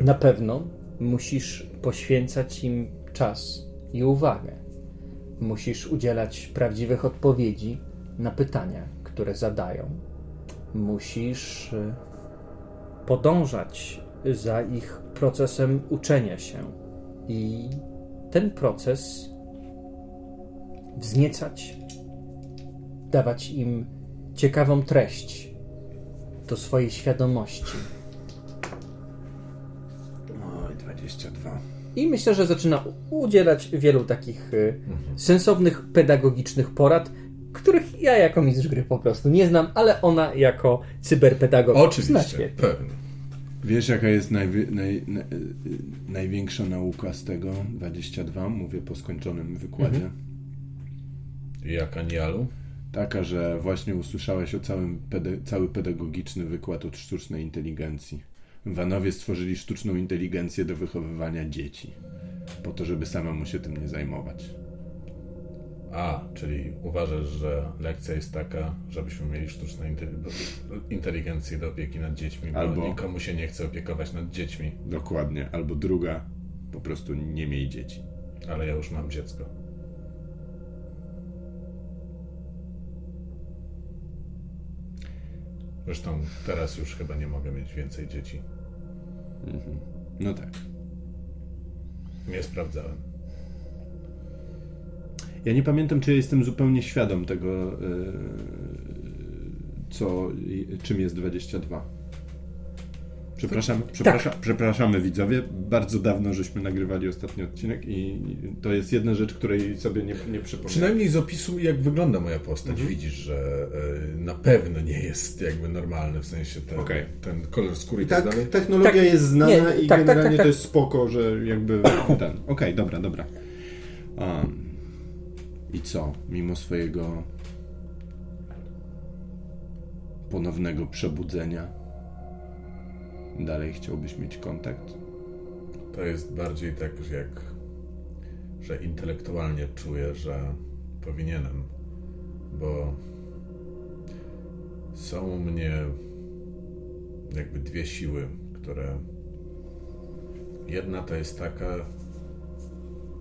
Na pewno musisz poświęcać im czas i uwagę. Musisz udzielać prawdziwych odpowiedzi na pytania, które zadają. Musisz y, podążać za ich procesem uczenia się i ten proces wzniecać, dawać im ciekawą treść do swojej świadomości. Oj, 22. I myślę, że zaczyna udzielać wielu takich y, sensownych, pedagogicznych porad, których ja jako mistrz gry po prostu nie znam, ale ona jako cyberpedagog zna Oczywiście, świetnie. pewnie. Wiesz, jaka jest najwy, naj, na, y, największa nauka z tego? 22, mówię po skończonym wykładzie. Jak Anialu? Taka, że właśnie usłyszałeś o całym pede, cały pedagogiczny wykład od sztucznej inteligencji. Wanowie stworzyli sztuczną inteligencję do wychowywania dzieci. Po to, żeby samemu się tym nie zajmować. A, czyli uważasz, że lekcja jest taka, żebyśmy mieli sztuczną inteli- inteligencję do opieki nad dziećmi, bo Albo- nikomu się nie chce opiekować nad dziećmi, Dokładnie. Albo druga, po prostu nie miej dzieci. ale ja już mam dziecko. Zresztą teraz już chyba nie mogę mieć więcej dzieci. No tak. Nie sprawdzałem. Ja nie pamiętam, czy jestem zupełnie świadom tego, e, co, czym jest 22. Przepraszam, przepraszam, przepraszamy widzowie. Bardzo dawno żeśmy nagrywali ostatni odcinek i to jest jedna rzecz, której sobie nie, nie przypomnę. Przynajmniej z opisu, jak wygląda moja postać, widzisz, że y, na pewno nie jest jakby normalny, w sensie ten, Okej. ten kolor skóry i Tak, tak dalej. technologia Tak, jest znana nie, i tak, tak, generalnie tak, tak. to jest spoko, że jakby ten. Okej, dobra, dobra. Um, I co? Mimo swojego ponownego przebudzenia dalej chciałbyś mieć kontakt? To jest bardziej tak, że jak, że intelektualnie czuję, że powinienem, bo są u mnie jakby dwie siły, które jedna to jest taka,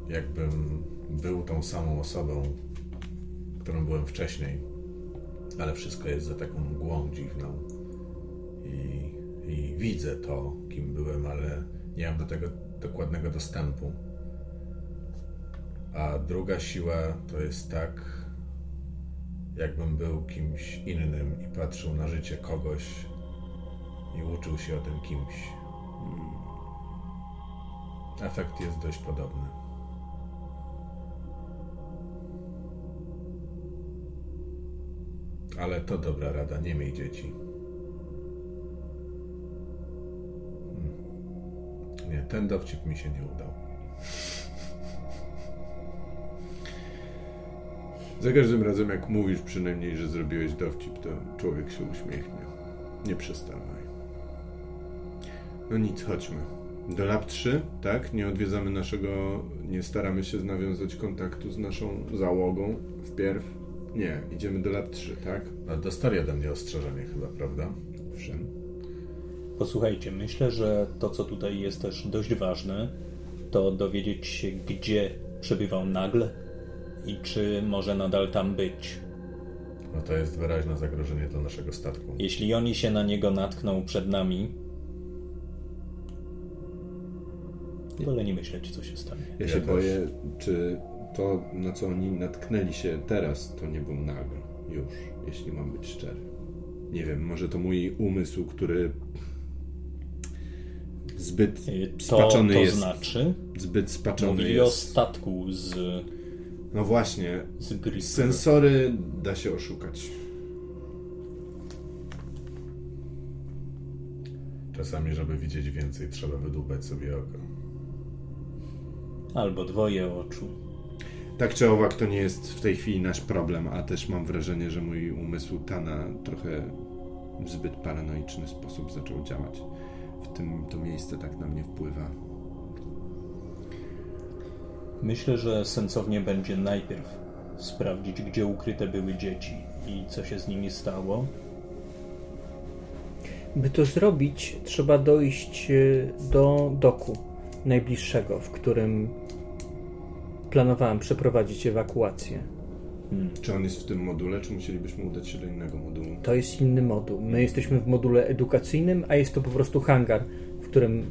jakbym był tą samą osobą, którą byłem wcześniej, ale wszystko jest za taką mgłą dziwną i, i widzę to, kim byłem, ale nie mam do tego dokładnego dostępu. A druga siła to jest tak, jakbym był kimś innym i patrzył na życie kogoś i uczył się o tym kimś. Efekt jest dość podobny. Ale to dobra rada, nie miej dzieci. Nie, ten dowcip mi się nie udał. Za każdym razem, jak mówisz przynajmniej, że zrobiłeś dowcip, to człowiek się uśmiechnie. Nie przestawaj. No nic, chodźmy. Do lab 3, tak? Nie odwiedzamy naszego, nie staramy się nawiązać kontaktu z naszą załogą wpierw. Nie, idziemy do lab 3, tak? No, dostali ode mnie ostrzeżenie chyba, prawda? Owszem. Posłuchajcie, myślę, że to, co tutaj jest też dość ważne, to dowiedzieć się, gdzie przebywał nagle i czy może nadal tam być. No to jest wyraźne zagrożenie dla naszego statku. Jeśli oni się na niego natkną przed nami, wolę nie myśleć, co się stanie. Ja Ja się też. boję, czy to, na co oni natknęli się teraz, to nie był nagl. Już, jeśli mam być szczery. Nie wiem, może to mój umysł, który zbyt Y, To, spaczony to jest. znaczy, Zbyt spaczony mówili o jest. statku z, No właśnie, z sensory da się oszukać. Czasami, żeby widzieć więcej, trzeba wydłubać sobie oko. Albo dwoje oczu. Tak czy owak, to nie jest w tej chwili nasz problem, a też mam wrażenie, że mój umysł Tana trochę w zbyt paranoiczny sposób zaczął działać. W tym to miejsce tak na mnie wpływa. Myślę, że sensownie będzie najpierw sprawdzić, gdzie ukryte były dzieci i co się z nimi stało. By to zrobić, trzeba dojść e, do doku najbliższego, w którym planowałem przeprowadzić ewakuację. Czy on jest w tym module, czy musielibyśmy udać się do innego modułu? To jest inny moduł. My jesteśmy w module edukacyjnym, a jest to po prostu hangar, w którym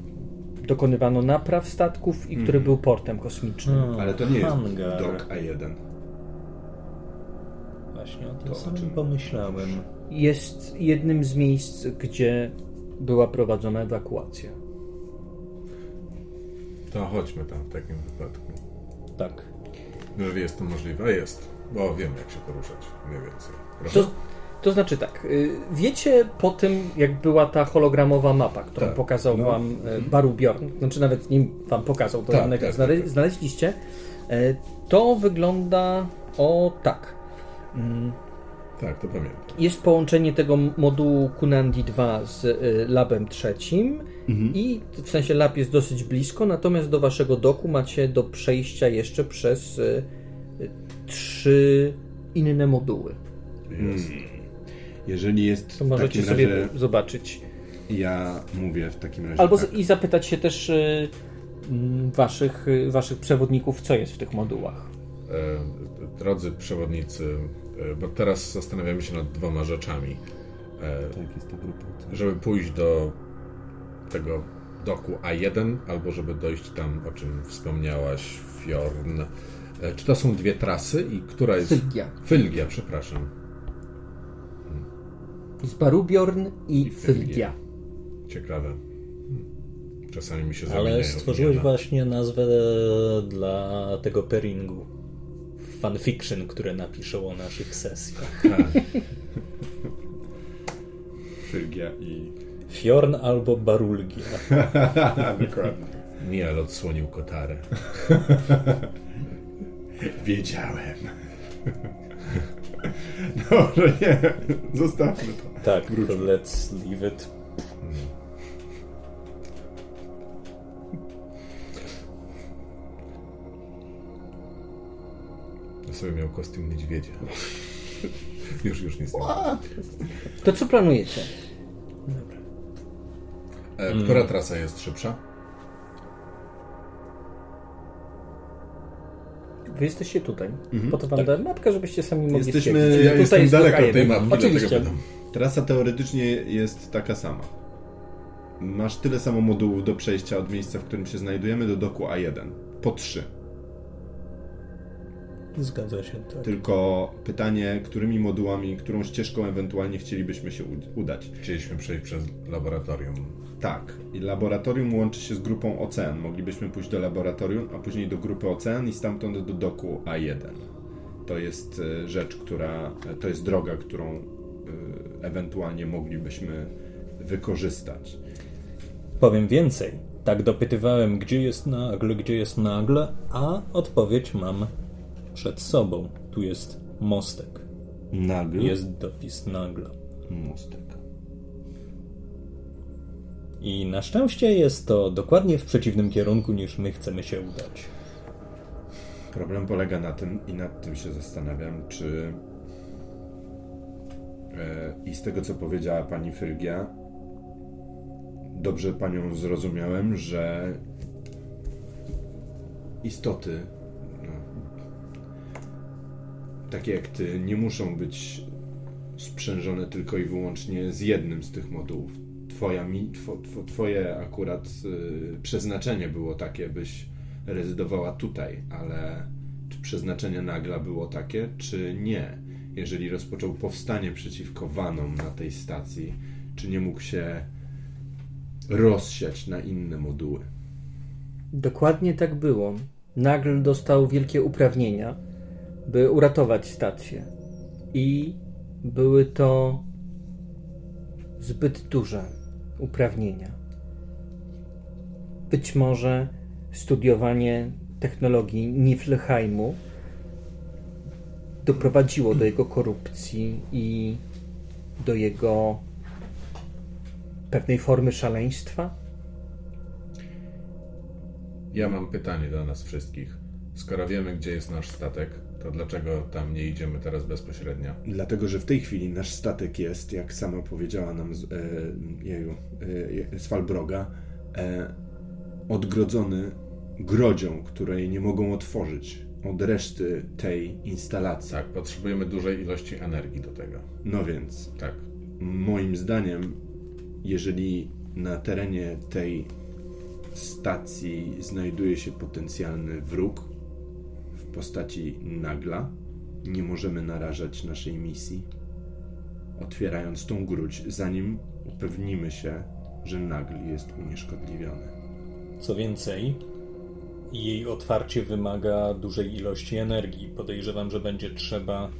dokonywano napraw statków i który był portem kosmicznym. Hmm, Ale to nie jest hangar. dok A1. Właśnie o tym To o samym czym pomyślałem. Jest jednym z miejsc, gdzie była prowadzona ewakuacja. To chodźmy tam w takim wypadku. Tak. Jeżeli jest to możliwe, jest. Bo wiem, jak się poruszać mniej więcej. Proszę? To, to znaczy tak, y, wiecie po tym, jak była ta hologramowa mapa, którą Tak, pokazał no. wam e, Baru Bjorn, znaczy nawet nim wam pokazał, to Tak, tak, znale- tak, tak. znaleźliście, e, to wygląda o tak. Mm, Tak, to pamiętam. Jest połączenie tego modułu Kunandi 2 z y, labem trzecim i w sensie lab jest dosyć blisko, natomiast do waszego doku macie do przejścia jeszcze przez y, y, trzy inne moduły. Jest. Jeżeli jest To w możecie takim sobie razie, zobaczyć. ja mówię w takim razie Albo tak. i zapytać się też y, mm, waszych, y, waszych przewodników, co jest w tych modułach. E, drodzy przewodnicy, e, bo teraz zastanawiamy się nad dwoma rzeczami. E, Tak, jest to grupa. żeby pójść do tego doku A1, albo żeby dojść tam, o czym wspomniałaś, Fjorn. E, Czy to są dwie trasy i która jest... Fylgia. Fylgia, przepraszam. Jest Barubjorn i Fylgia. Fylgia. Ciekawe. Hmm. Czasami mi się Ale zamieniają stworzyłeś imiona. właśnie nazwę dla tego pairingu. Fanfiction, które napiszą o naszych sesjach. Tak. Fylgia i... Fjorn albo Barulgia. Dokładnie. Miel odsłonił kotarę. Wiedziałem. Dobrze, nie. Zostawmy to. Tak, let's leave it. Ja sobie miał kostium niedźwiedzia. już, już nic nie. To co planujecie? E, która trasa jest szybsza? Wy jesteście tutaj. Po to wam dałem mapkę, żebyście sami mogli Jesteśmy- stwierdzić. ja Tutaj jestem jest daleko od tej mapki, Oczywiście. pytam. Trasa teoretycznie jest taka sama. Masz tyle samo modułów do przejścia od miejsca, w którym się znajdujemy, do doku A1. Po trzy. Zgadza się, tak. Tylko pytanie, którymi modułami, którą ścieżką ewentualnie chcielibyśmy się udać. Chcieliśmy przejść przez laboratorium. Tak. I laboratorium łączy się z grupą Ocean. Moglibyśmy pójść do laboratorium, a później do grupy Ocean i stamtąd do doku A1. To jest e, rzecz, która. e, To jest droga, którą e, ewentualnie moglibyśmy wykorzystać. Powiem więcej. Tak dopytywałem, gdzie jest nagle, gdzie jest nagle, a odpowiedź mam przed sobą. Tu jest mostek. Nagle? Jest dopis nagle. mostek. I na szczęście jest to dokładnie w przeciwnym kierunku niż my chcemy się udać. Problem polega na tym, i nad tym się zastanawiam, czy. E, I z tego, co powiedziała pani Fylgia, dobrze panią zrozumiałem, że istoty, no, takie jak ty, nie muszą być sprzężone tylko i wyłącznie z jednym z tych modułów. Twoja, two, twoje akurat y, przeznaczenie było takie, byś rezydowała tutaj, ale czy przeznaczenie Nagla było takie, czy nie? Jeżeli rozpoczął powstanie przeciwko Wanom na tej stacji, czy nie mógł się rozsiać na inne moduły? Dokładnie tak było. Nagl dostał wielkie uprawnienia, by uratować stację. I były to zbyt duże uprawnienia. Być może studiowanie technologii Niflheimu doprowadziło do jego korupcji i do jego pewnej formy szaleństwa. Ja mam pytanie do nas wszystkich. Skoro wiemy, gdzie jest nasz statek, to dlaczego tam nie idziemy teraz bezpośrednio? Dlatego, że w tej chwili nasz statek jest, jak sama powiedziała nam z, e, jeju, e, z Falbroga, e, odgrodzony grodzią, której nie mogą otworzyć od reszty tej instalacji. Tak, potrzebujemy dużej ilości energii do tego. No więc, Tak. moim zdaniem, jeżeli na terenie tej stacji znajduje się potencjalny wróg postaci nagla, nie możemy narażać naszej misji, otwierając tą gruć, zanim upewnimy się, że nagl jest unieszkodliwiony. Co więcej, jej otwarcie wymaga dużej ilości energii. Podejrzewam, że będzie trzeba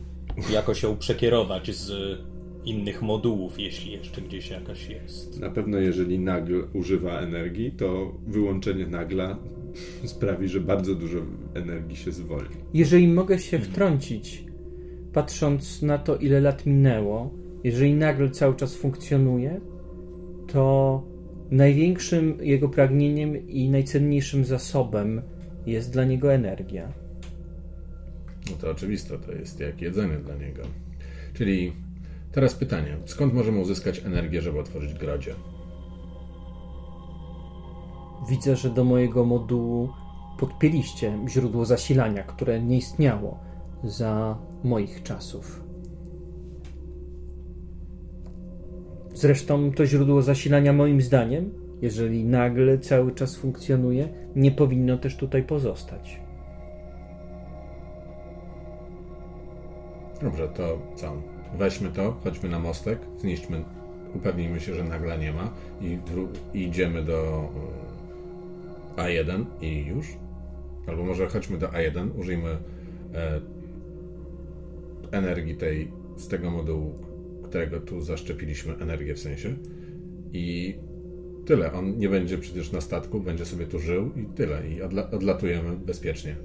jakoś ją przekierować z innych modułów, jeśli jeszcze gdzieś jakaś jest. Na pewno, jeżeli nagl używa energii, to wyłączenie nagla sprawi, że bardzo dużo energii się zwolni. Jeżeli mogę się wtrącić, patrząc na to, ile lat minęło, jeżeli nagle cały czas funkcjonuje, to największym jego pragnieniem i najcenniejszym zasobem jest dla niego energia. No to oczywiste, to jest jak jedzenie dla niego. Czyli teraz pytanie, skąd możemy uzyskać energię, żeby otworzyć grodzie? Widzę, że do mojego modułu podpięliście źródło zasilania, które nie istniało za moich czasów. Zresztą to źródło zasilania, moim zdaniem, jeżeli nagle cały czas funkcjonuje, nie powinno też tutaj pozostać. Dobrze, to co? Weźmy to, chodźmy na mostek, zniszczmy, upewnijmy się, że nagla nie ma i, i idziemy do A1 i już. Albo może chodźmy do A1, użyjmy e, energii tej z tego modułu, którego tu zaszczepiliśmy, energię w sensie. I tyle. On nie będzie przecież na statku, będzie sobie tu żył i tyle. I odla- odlatujemy bezpiecznie.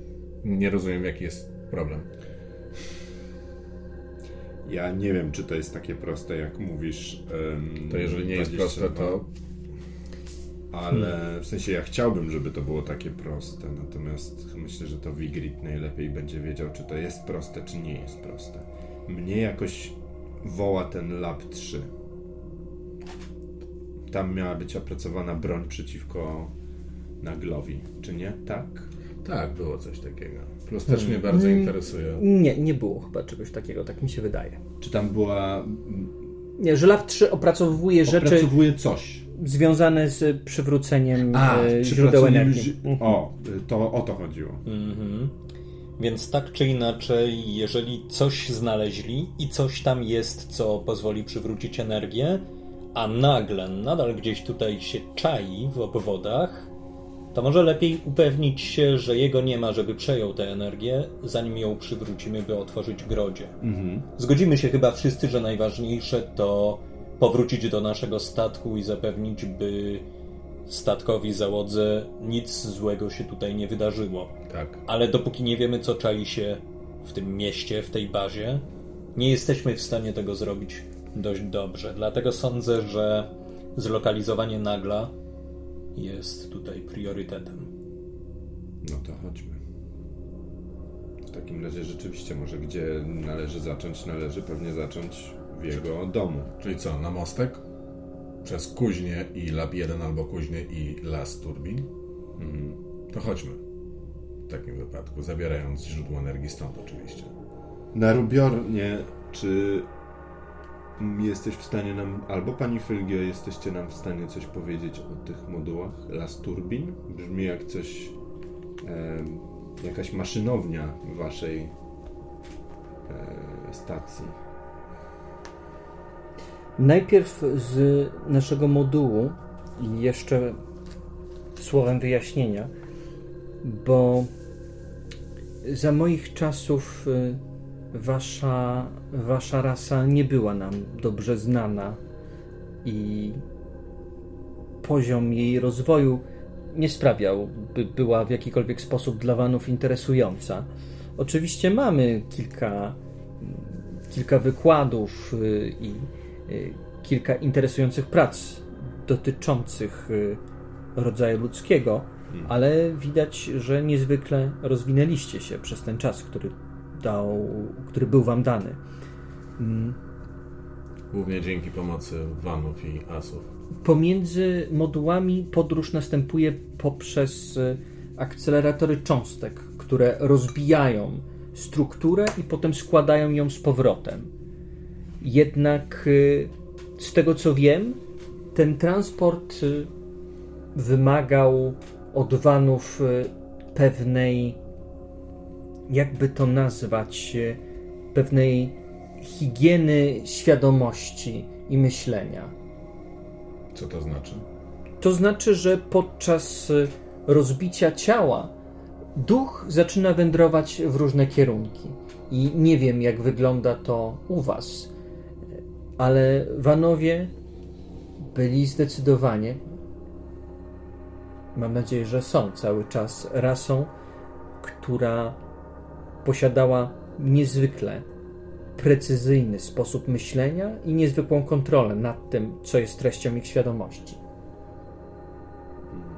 Nie rozumiem, jaki jest problem. Ja nie wiem, czy to jest takie proste, jak mówisz. To jeżeli nie jest 20, proste, to Ale w sensie ja chciałbym, żeby to było takie proste, natomiast myślę, że to Wigrid najlepiej będzie wiedział, czy to jest proste, czy nie jest proste. Mnie jakoś woła ten Lab 3. Tam miała być opracowana broń przeciwko Naglowi, czy nie? Tak. tak, było coś takiego. Plus też mnie bardzo Mm. interesuje. Nie, nie było chyba czegoś takiego, tak mi się wydaje. Czy tam była. Nie, że Lab 3 opracowuje rzeczy Opracowuje coś. Związane z przywróceniem A, e, źródeł energii. zi- O, to o to chodziło. Mhm. Więc tak czy inaczej, jeżeli coś znaleźli i coś tam jest, co pozwoli przywrócić energię, a nagle nadal gdzieś tutaj się czai w obwodach, to może lepiej upewnić się, że jego nie ma, żeby przejął tę energię, zanim ją przywrócimy, by otworzyć grodzie. Zgodzimy się chyba wszyscy, że najważniejsze to powrócić do naszego statku i zapewnić, by statkowi załodze nic złego się tutaj nie wydarzyło. Tak. Ale dopóki nie wiemy, co czai się w tym mieście, w tej bazie, nie jesteśmy w stanie tego zrobić dość dobrze. Dlatego sądzę, że zlokalizowanie nagla jest tutaj priorytetem. No to chodźmy. W takim razie rzeczywiście, może gdzie należy zacząć, należy pewnie zacząć w jego domu. Czyli co, na mostek? Przez kuźnię i lab 1 albo kuźnię i las turbin? Mhm. To chodźmy. W takim wypadku, zabierając źródło energii stąd oczywiście. Na Rubiornie, czy jesteś w stanie nam, albo pani Fylgio, jesteście nam w stanie coś powiedzieć o tych modułach Las Turbin? Brzmi jak coś, em, jakaś maszynownia waszej e, stacji. Najpierw z naszego modułu jeszcze słowem wyjaśnienia, bo za moich czasów y, wasza, wasza rasa nie była nam dobrze znana i poziom jej rozwoju nie sprawiał, by była w jakikolwiek sposób dla Wanów interesująca. Oczywiście mamy kilka, kilka wykładów y, i kilka interesujących prac dotyczących y, rodzaju ludzkiego, ale widać, że niezwykle rozwinęliście się przez ten czas, który, dał, który był wam dany. Mm, Głównie dzięki pomocy vanów i asów. Pomiędzy modułami podróż następuje poprzez y, akceleratory cząstek, które rozbijają strukturę i potem składają ją z powrotem. Jednak y, z tego co wiem, ten transport y, wymagał od vanów y, pewnej, jakby to nazwać, pewnej higieny świadomości i myślenia. Co to znaczy? To znaczy, że podczas rozbicia ciała duch zaczyna wędrować w różne kierunki. I nie wiem, jak wygląda to u Was, ale Wanowie byli zdecydowanie, mam nadzieję, że są cały czas rasą, która posiadała niezwykle precyzyjny sposób myślenia i niezwykłą kontrolę nad tym, co jest treścią ich świadomości.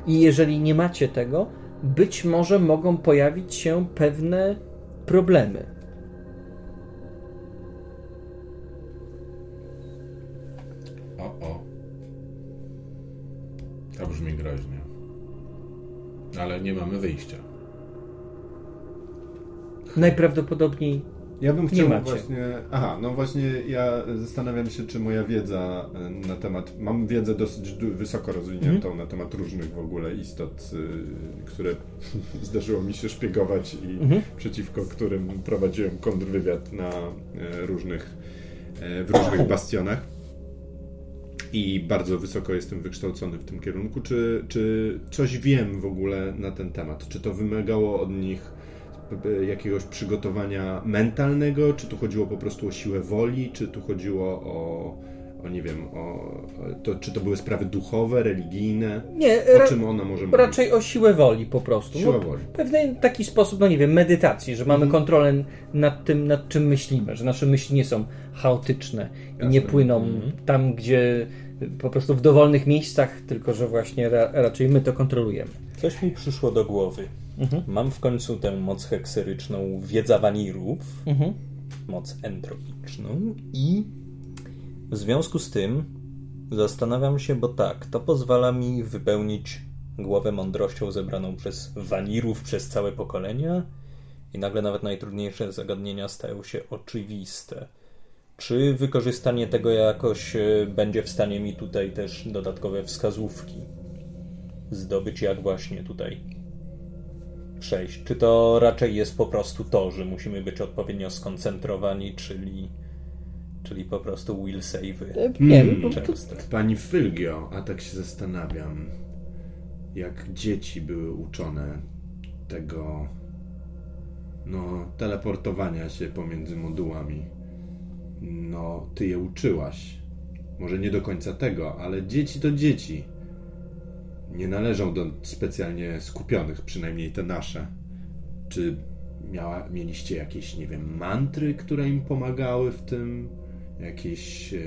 I jeżeli nie macie tego, być może mogą pojawić się pewne problemy. Brzmi groźnie. Ale nie mamy wyjścia. Najprawdopodobniej Ja bym Nie chciał macie. właśnie. Aha, no właśnie ja zastanawiam się, czy moja wiedza e, na temat. Mam wiedzę dosyć wysoko rozwiniętą Mhm. na temat różnych w ogóle istot, y, które zdarzyło mi się szpiegować i Mhm. przeciwko którym prowadziłem kontrwywiad na e, różnych, e, w różnych bastionach. I bardzo wysoko jestem wykształcony w tym kierunku. Czy, czy coś wiem w ogóle na ten temat? Czy to wymagało od nich e, jakiegoś przygotowania mentalnego? Czy tu chodziło po prostu o siłę woli? Czy tu chodziło o, o nie wiem, o, to, czy to były sprawy duchowe, religijne? nie, O czym ona może mówić? raczej o siłę woli po prostu. Siła No, woli. Pewien taki sposób, no nie wiem, medytacji, że mamy Mhm. kontrolę nad tym, nad czym myślimy, że nasze myśli nie są chaotyczne i Jasne. nie płyną Mhm. tam, gdzie po prostu w dowolnych miejscach, tylko że właśnie ra- raczej my to kontrolujemy. Coś mi przyszło do głowy. Mhm. Mam w końcu tę moc hekseryczną wiedza wanirów, Mhm. moc entropiczną i w związku z tym zastanawiam się, bo tak, to pozwala mi wypełnić głowę mądrością zebraną przez wanirów przez całe pokolenia i nagle nawet najtrudniejsze zagadnienia stają się oczywiste. Czy wykorzystanie tego jakoś e, będzie w stanie mi tutaj też dodatkowe wskazówki zdobyć, jak właśnie tutaj przejść? Czy to raczej jest po prostu to, że musimy być odpowiednio skoncentrowani, czyli, czyli po prostu will save? E, Nie wiem, Często. Pani Fylgio, a tak się zastanawiam, jak dzieci były uczone tego, no, teleportowania się pomiędzy modułami. No, ty je uczyłaś. Może nie do końca tego, ale dzieci to dzieci. Nie należą do specjalnie skupionych, przynajmniej te nasze. Czy miała, mieliście jakieś, nie wiem, mantry, które im pomagały w tym? Jakieś e,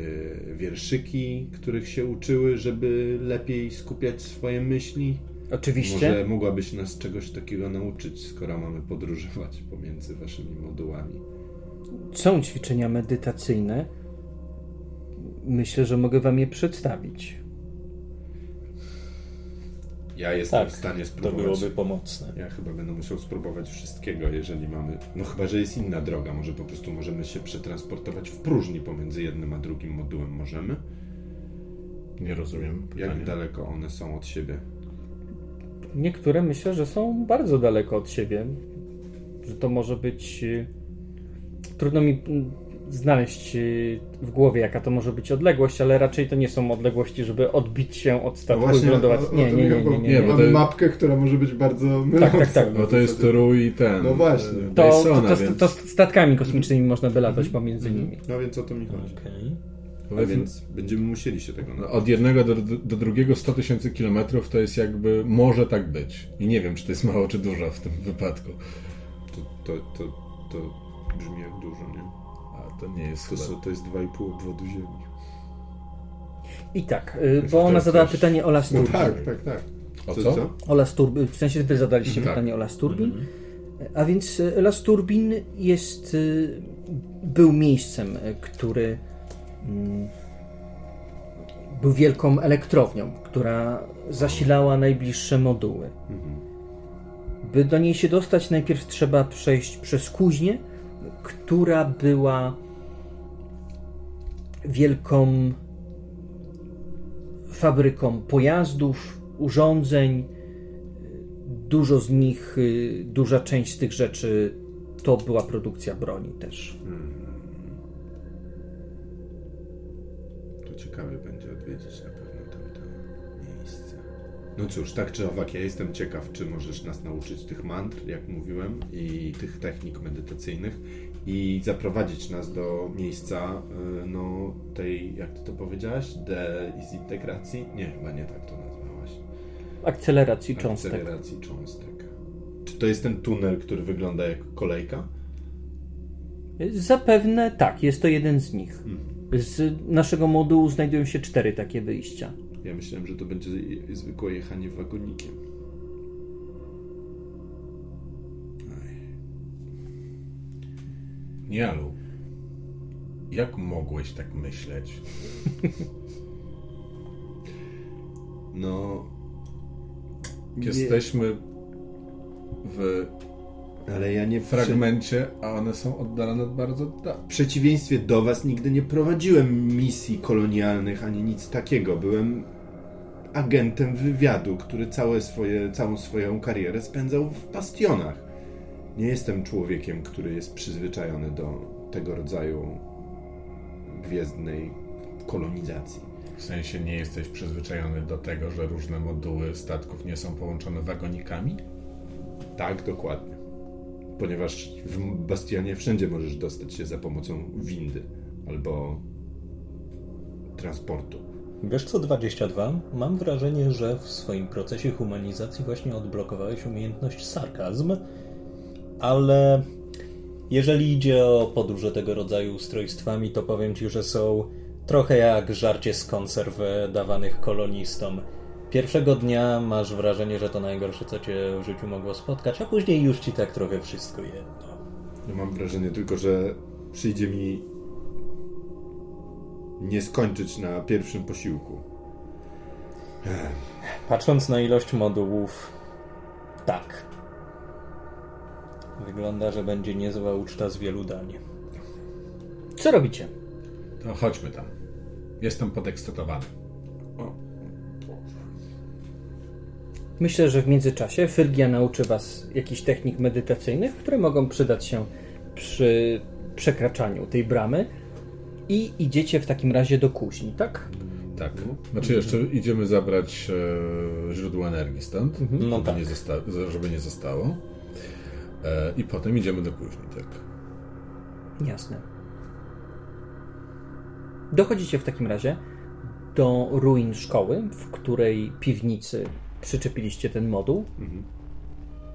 wierszyki, których się uczyły, żeby lepiej skupiać swoje myśli? oczywiście. Może mogłabyś nas czegoś takiego nauczyć, skoro mamy podróżować pomiędzy waszymi modułami. Są ćwiczenia medytacyjne. Myślę, że mogę wam je przedstawić. Ja jestem Tak, w stanie To spróbować. byłoby pomocne. Ja chyba będę musiał spróbować wszystkiego, jeżeli mamy. No chyba, że jest inna droga. Może po prostu możemy się przetransportować w próżni pomiędzy jednym a drugim modułem. Możemy? Nie rozumiem. Jak pytania. daleko one są od siebie? Niektóre myślę, że są bardzo daleko od siebie. Że to może być. y, Trudno mi znaleźć y, w głowie, jaka to może być odległość, ale raczej to nie są odległości, żeby odbić się od statku i wylądować. Nie, nie, nie, nie, nie. To- mapkę, która może być bardzo Tak, tak, tak. Bo to jest Toru i ten. No właśnie. e, To, to, statkami kosmicznymi można by latać pomiędzy nimi. No więc o to mi chodzi. A więc będziemy musieli się tego no, nauczyć. od jednego do, do drugiego 100 tysięcy kilometrów to jest jakby, może tak być. I nie wiem, czy to jest mało, czy dużo w tym wypadku. To, to, to, to brzmi jak dużo, nie? To nie jest To, chyba... są- to jest 2,5 obwodu Ziemi. I tak, y, bo ona zadała coś- pytanie o Las No Turbin. tak, tak, tak. O co? O Las Turbin, w sensie wy zadaliście Tak. pytanie o Las Turbin. A więc y, Las Turbin jest, y, był miejscem, który mm, był wielką elektrownią, która zasilała najbliższe moduły. By do niej się dostać, najpierw trzeba przejść przez kuźnię, która była wielką fabryką pojazdów, urządzeń. Dużo z nich, y, duża część z tych rzeczy to była produkcja broni też. To ciekawie będzie odwiedzić na pewno tamto miejsce. No cóż, tak czy owak, ja jestem ciekaw, czy możesz nas nauczyć tych mantr, jak mówiłem, i tych technik medytacyjnych i zaprowadzić nas do miejsca, y, no, tej, jak ty to powiedziałaś, dezintegracji? Nie, chyba nie tak to nazwałaś. Akceleracji cząstek. Akceleracji cząstek. Czy to jest ten tunel, który wygląda jak kolejka? Zapewne tak, jest to jeden z nich. Z naszego modułu znajdują się cztery takie wyjścia. Ja myślałem, że to będzie zwykłe jechanie wagonikiem. Nialu, jak mogłeś tak myśleć? No. Jesteśmy w Ale ja nie fragmencie, a one są oddalone bardzo daleko. W przeciwieństwie do was nigdy nie prowadziłem misji kolonialnych ani nic takiego. Byłem agentem wywiadu, który całe swoje, całą swoją karierę spędzał w bastionach. Nie jestem człowiekiem, który jest przyzwyczajony do tego rodzaju gwiezdnej kolonizacji. W sensie nie jesteś przyzwyczajony do tego, że różne moduły statków nie są połączone wagonikami? Tak, dokładnie. Ponieważ w bastionie wszędzie możesz dostać się za pomocą windy albo transportu. Wiesz co, 22? Mam wrażenie, że w swoim procesie humanizacji właśnie odblokowałeś umiejętność sarkazm, ale jeżeli idzie o podróże tego rodzaju ustrojstwami, to powiem ci, że są trochę jak żarcie z konserw dawanych kolonistom. Pierwszego dnia masz wrażenie, że to najgorsze, co cię w życiu mogło spotkać, a później już ci tak trochę wszystko jedno. Ja mam wrażenie tylko, że przyjdzie mi nie skończyć na pierwszym posiłku. Patrząc na ilość modułów, tak. Wygląda, że będzie niezła uczta z wielu dań. Co robicie? To chodźmy tam. Jestem podekscytowany. Myślę, że w międzyczasie Fyrgia nauczy Was jakichś technik medytacyjnych, które mogą przydać się przy przekraczaniu tej bramy. I idziecie w takim razie do kuźni, tak? Tak. Znaczy jeszcze idziemy zabrać e, źródło energii stąd, No żeby, tak. nie zosta- żeby nie zostało. E, I potem idziemy do kuźni, tak. Jasne. Dochodzicie w takim razie do ruin szkoły, w której piwnicy przyczepiliście ten moduł.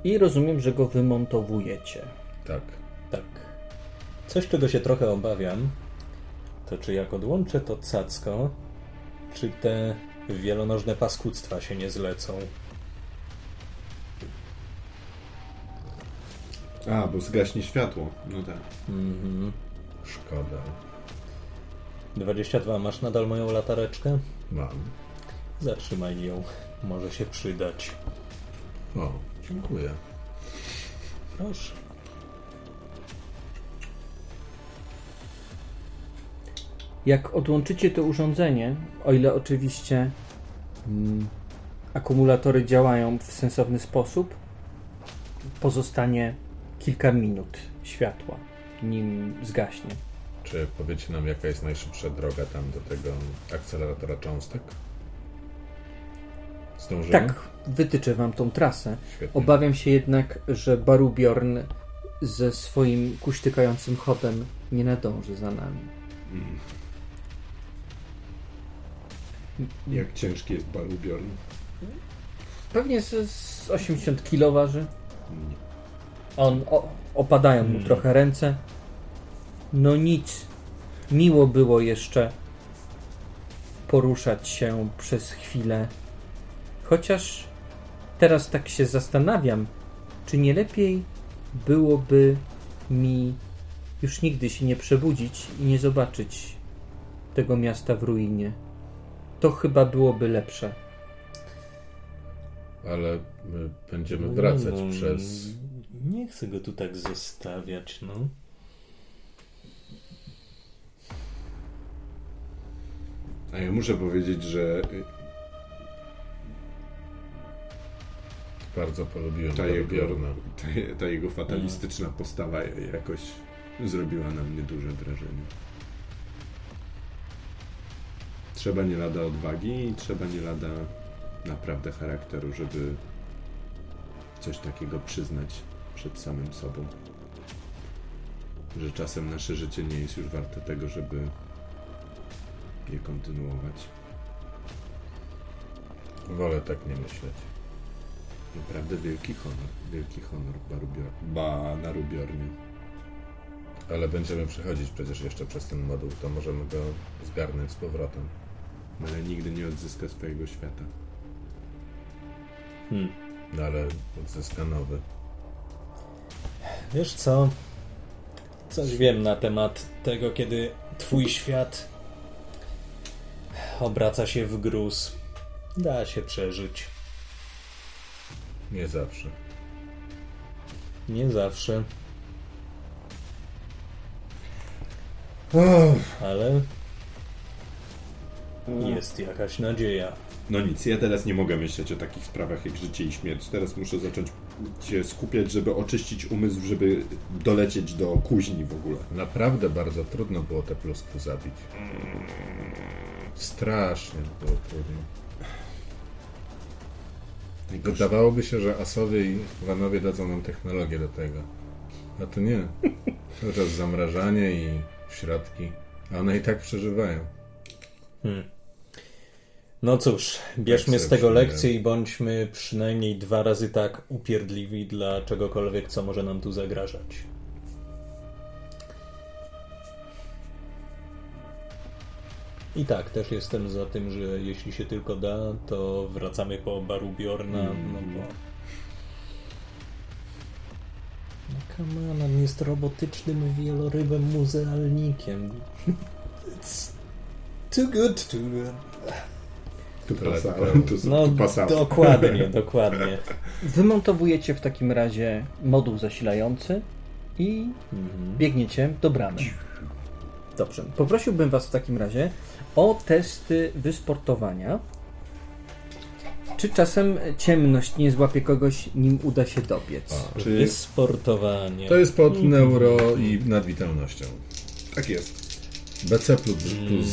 I rozumiem, że go wymontowujecie. Tak. Tak. Coś, czego się trochę obawiam, to czy jak odłączę to cacko, czy te wielonożne paskudztwa się nie zlecą. A, bo zgaśnie światło. No tak. Mhm. Szkoda. 22, masz nadal moją latareczkę? Mam. Zatrzymaj ją. Może się przydać. O, dziękuję. Proszę. Jak odłączycie to urządzenie, o ile oczywiście mm, akumulatory działają w sensowny sposób, pozostanie kilka minut światła, nim zgaśnie. Czy powiecie nam, jaka jest najszybsza droga tam do tego akceleratora cząstek? Zdążymy? Tak, wytyczę wam tą trasę. Świetnie. Obawiam się jednak, że Barubiorn ze swoim kuśtykającym chodem nie nadąży za nami. Jak ciężki jest Barubiorn? Pewnie z, z 80 kilo waży. Nie. On, o, opadają mu trochę ręce. No nic. Miło było jeszcze poruszać się przez chwilę. Chociaż teraz tak się zastanawiam, czy nie lepiej byłoby mi już nigdy się nie przebudzić i nie zobaczyć tego miasta w ruinie. To chyba byłoby lepsze. Ale my będziemy wracać No, przez... Nie chcę go tu tak zostawiać, no. A ja muszę powiedzieć, że y, Bardzo polubiłem ta jego, ta, ta jego fatalistyczna postawa jakoś zrobiła na mnie duże wrażenie. Trzeba nie lada odwagi i trzeba nie lada naprawdę charakteru, żeby coś takiego przyznać przed samym sobą. Że czasem nasze życie nie jest już warte tego, żeby je kontynuować. Wolę tak nie myśleć. Naprawdę wielki honor. Wielki honor Barubior, ba, na Rubiornie. Ale będziemy przechodzić przecież jeszcze przez ten moduł, to możemy go zgarnąć z powrotem. Ale nigdy nie odzyska swojego świata. Hmm. No ale odzyska nowy. Wiesz co? Coś wiem na temat tego, kiedy twój świat obraca się w gruz. Da się przeżyć. Nie zawsze. Nie zawsze, ale jest jakaś nadzieja. No nic, ja teraz nie mogę myśleć o takich sprawach jak życie i śmierć. Teraz muszę zacząć się skupiać, żeby oczyścić umysł, żeby dolecieć do kuźni w ogóle. Naprawdę bardzo trudno było te pluskwy zabić. Strasznie było trudno. Wydawałoby się, że Asowie i Wanowie dadzą nam technologię do tego. A to nie. Cały czas zamrażanie i środki. A one i tak przeżywają. Hmm. No cóż, bierzmy z tego lekcję i bądźmy przynajmniej dwa razy tak upierdliwi dla czegokolwiek, co może nam tu zagrażać. I tak, też jestem za tym, że jeśli się tylko da, to wracamy po baru Bjorna, Mm. no bo... No on, on jest robotycznym wielorybem muzealnikiem. It's too good to... Tu pasałem, tu, No, tu pasałem. dokładnie, dokładnie. Wymontowujecie w takim razie moduł zasilający i Mhm. biegniecie do bramy. Dobrze. Poprosiłbym Was w takim razie o testy wysportowania. Czy czasem ciemność nie złapie kogoś, nim uda się dobiec? Czy Wysportowanie. to jest pod neuro i nadwitalnością. Tak jest. BC plus, plus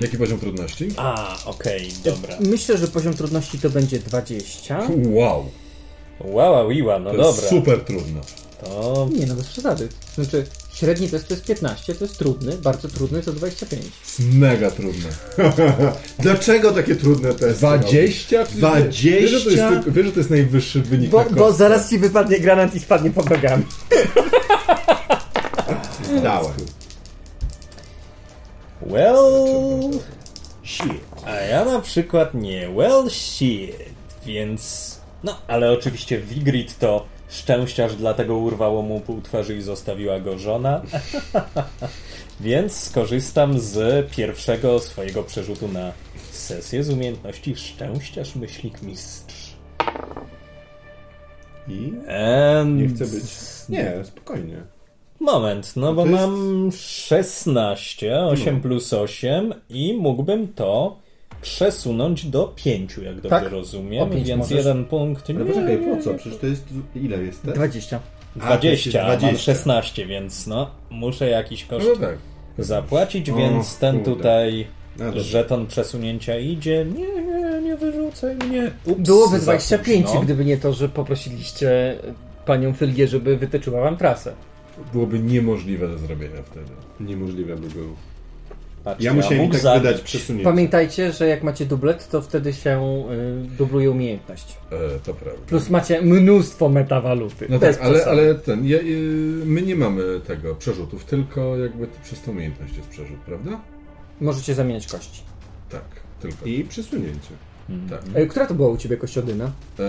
Jaki poziom trudności? A, okej, dobra. Myślę, że poziom trudności to będzie 20. Wow! Łała, wiła, no To dobra. jest super trudno. To Nie, no bez przesady. Znaczy, średni test to jest 15, to jest trudny, bardzo trudny to 25. Jest mega trudne. Dlaczego takie trudne testy? 20? 20? Wiesz, że to jest, wiesz, że to jest najwyższy wynik Bo, na bo zaraz ci wypadnie granat i spadnie pod nogami. Dałem. Well... Shit. A ja na przykład nie. Well, shit. Więc... No, ale oczywiście Wigrid to szczęściarz, dlatego urwało mu pół twarzy i zostawiła go żona. Więc skorzystam z pierwszego swojego przerzutu na sesję z umiejętności szczęściarz, myślnik, mistrz. I? And... Nie chcę być. Nie, spokojnie. Moment, no bo to jest- mam 16, 8 plus 8 i mógłbym to przesunąć do 5, jak dobrze Tak, rozumiem, pięć więc możesz. jeden punkt. Ale nie, poczekaj, po co? Przecież to jest... Ile jest test? 20. A, to 20, jest mam 20. 16, więc no, muszę jakiś koszt No tak. zapłacić, O, więc ten kurde. tutaj dobra. żeton przesunięcia idzie. Nie, nie, nie wyrzucaj mnie. Ups, Byłoby za 25, późno. gdyby nie to, że poprosiliście panią Fylgię, żeby wytyczyła wam trasę. Byłoby niemożliwe do zrobienia wtedy. Niemożliwe by było. Patrzcie, Ja musiałem i tak zabić. wydać przesunięcie. Pamiętajcie, że jak macie dublet, to wtedy się y, dubluje umiejętność. E, to prawda. Plus macie mnóstwo metawaluty. No tak, ale, ale ten, ja, y, my nie mamy tego przerzutów, tylko jakby przez tą umiejętność jest przerzut, prawda? Możecie zamieniać kości. Tak, tylko. I przesunięcie. Tak. E, która to była u ciebie kościodyna? E,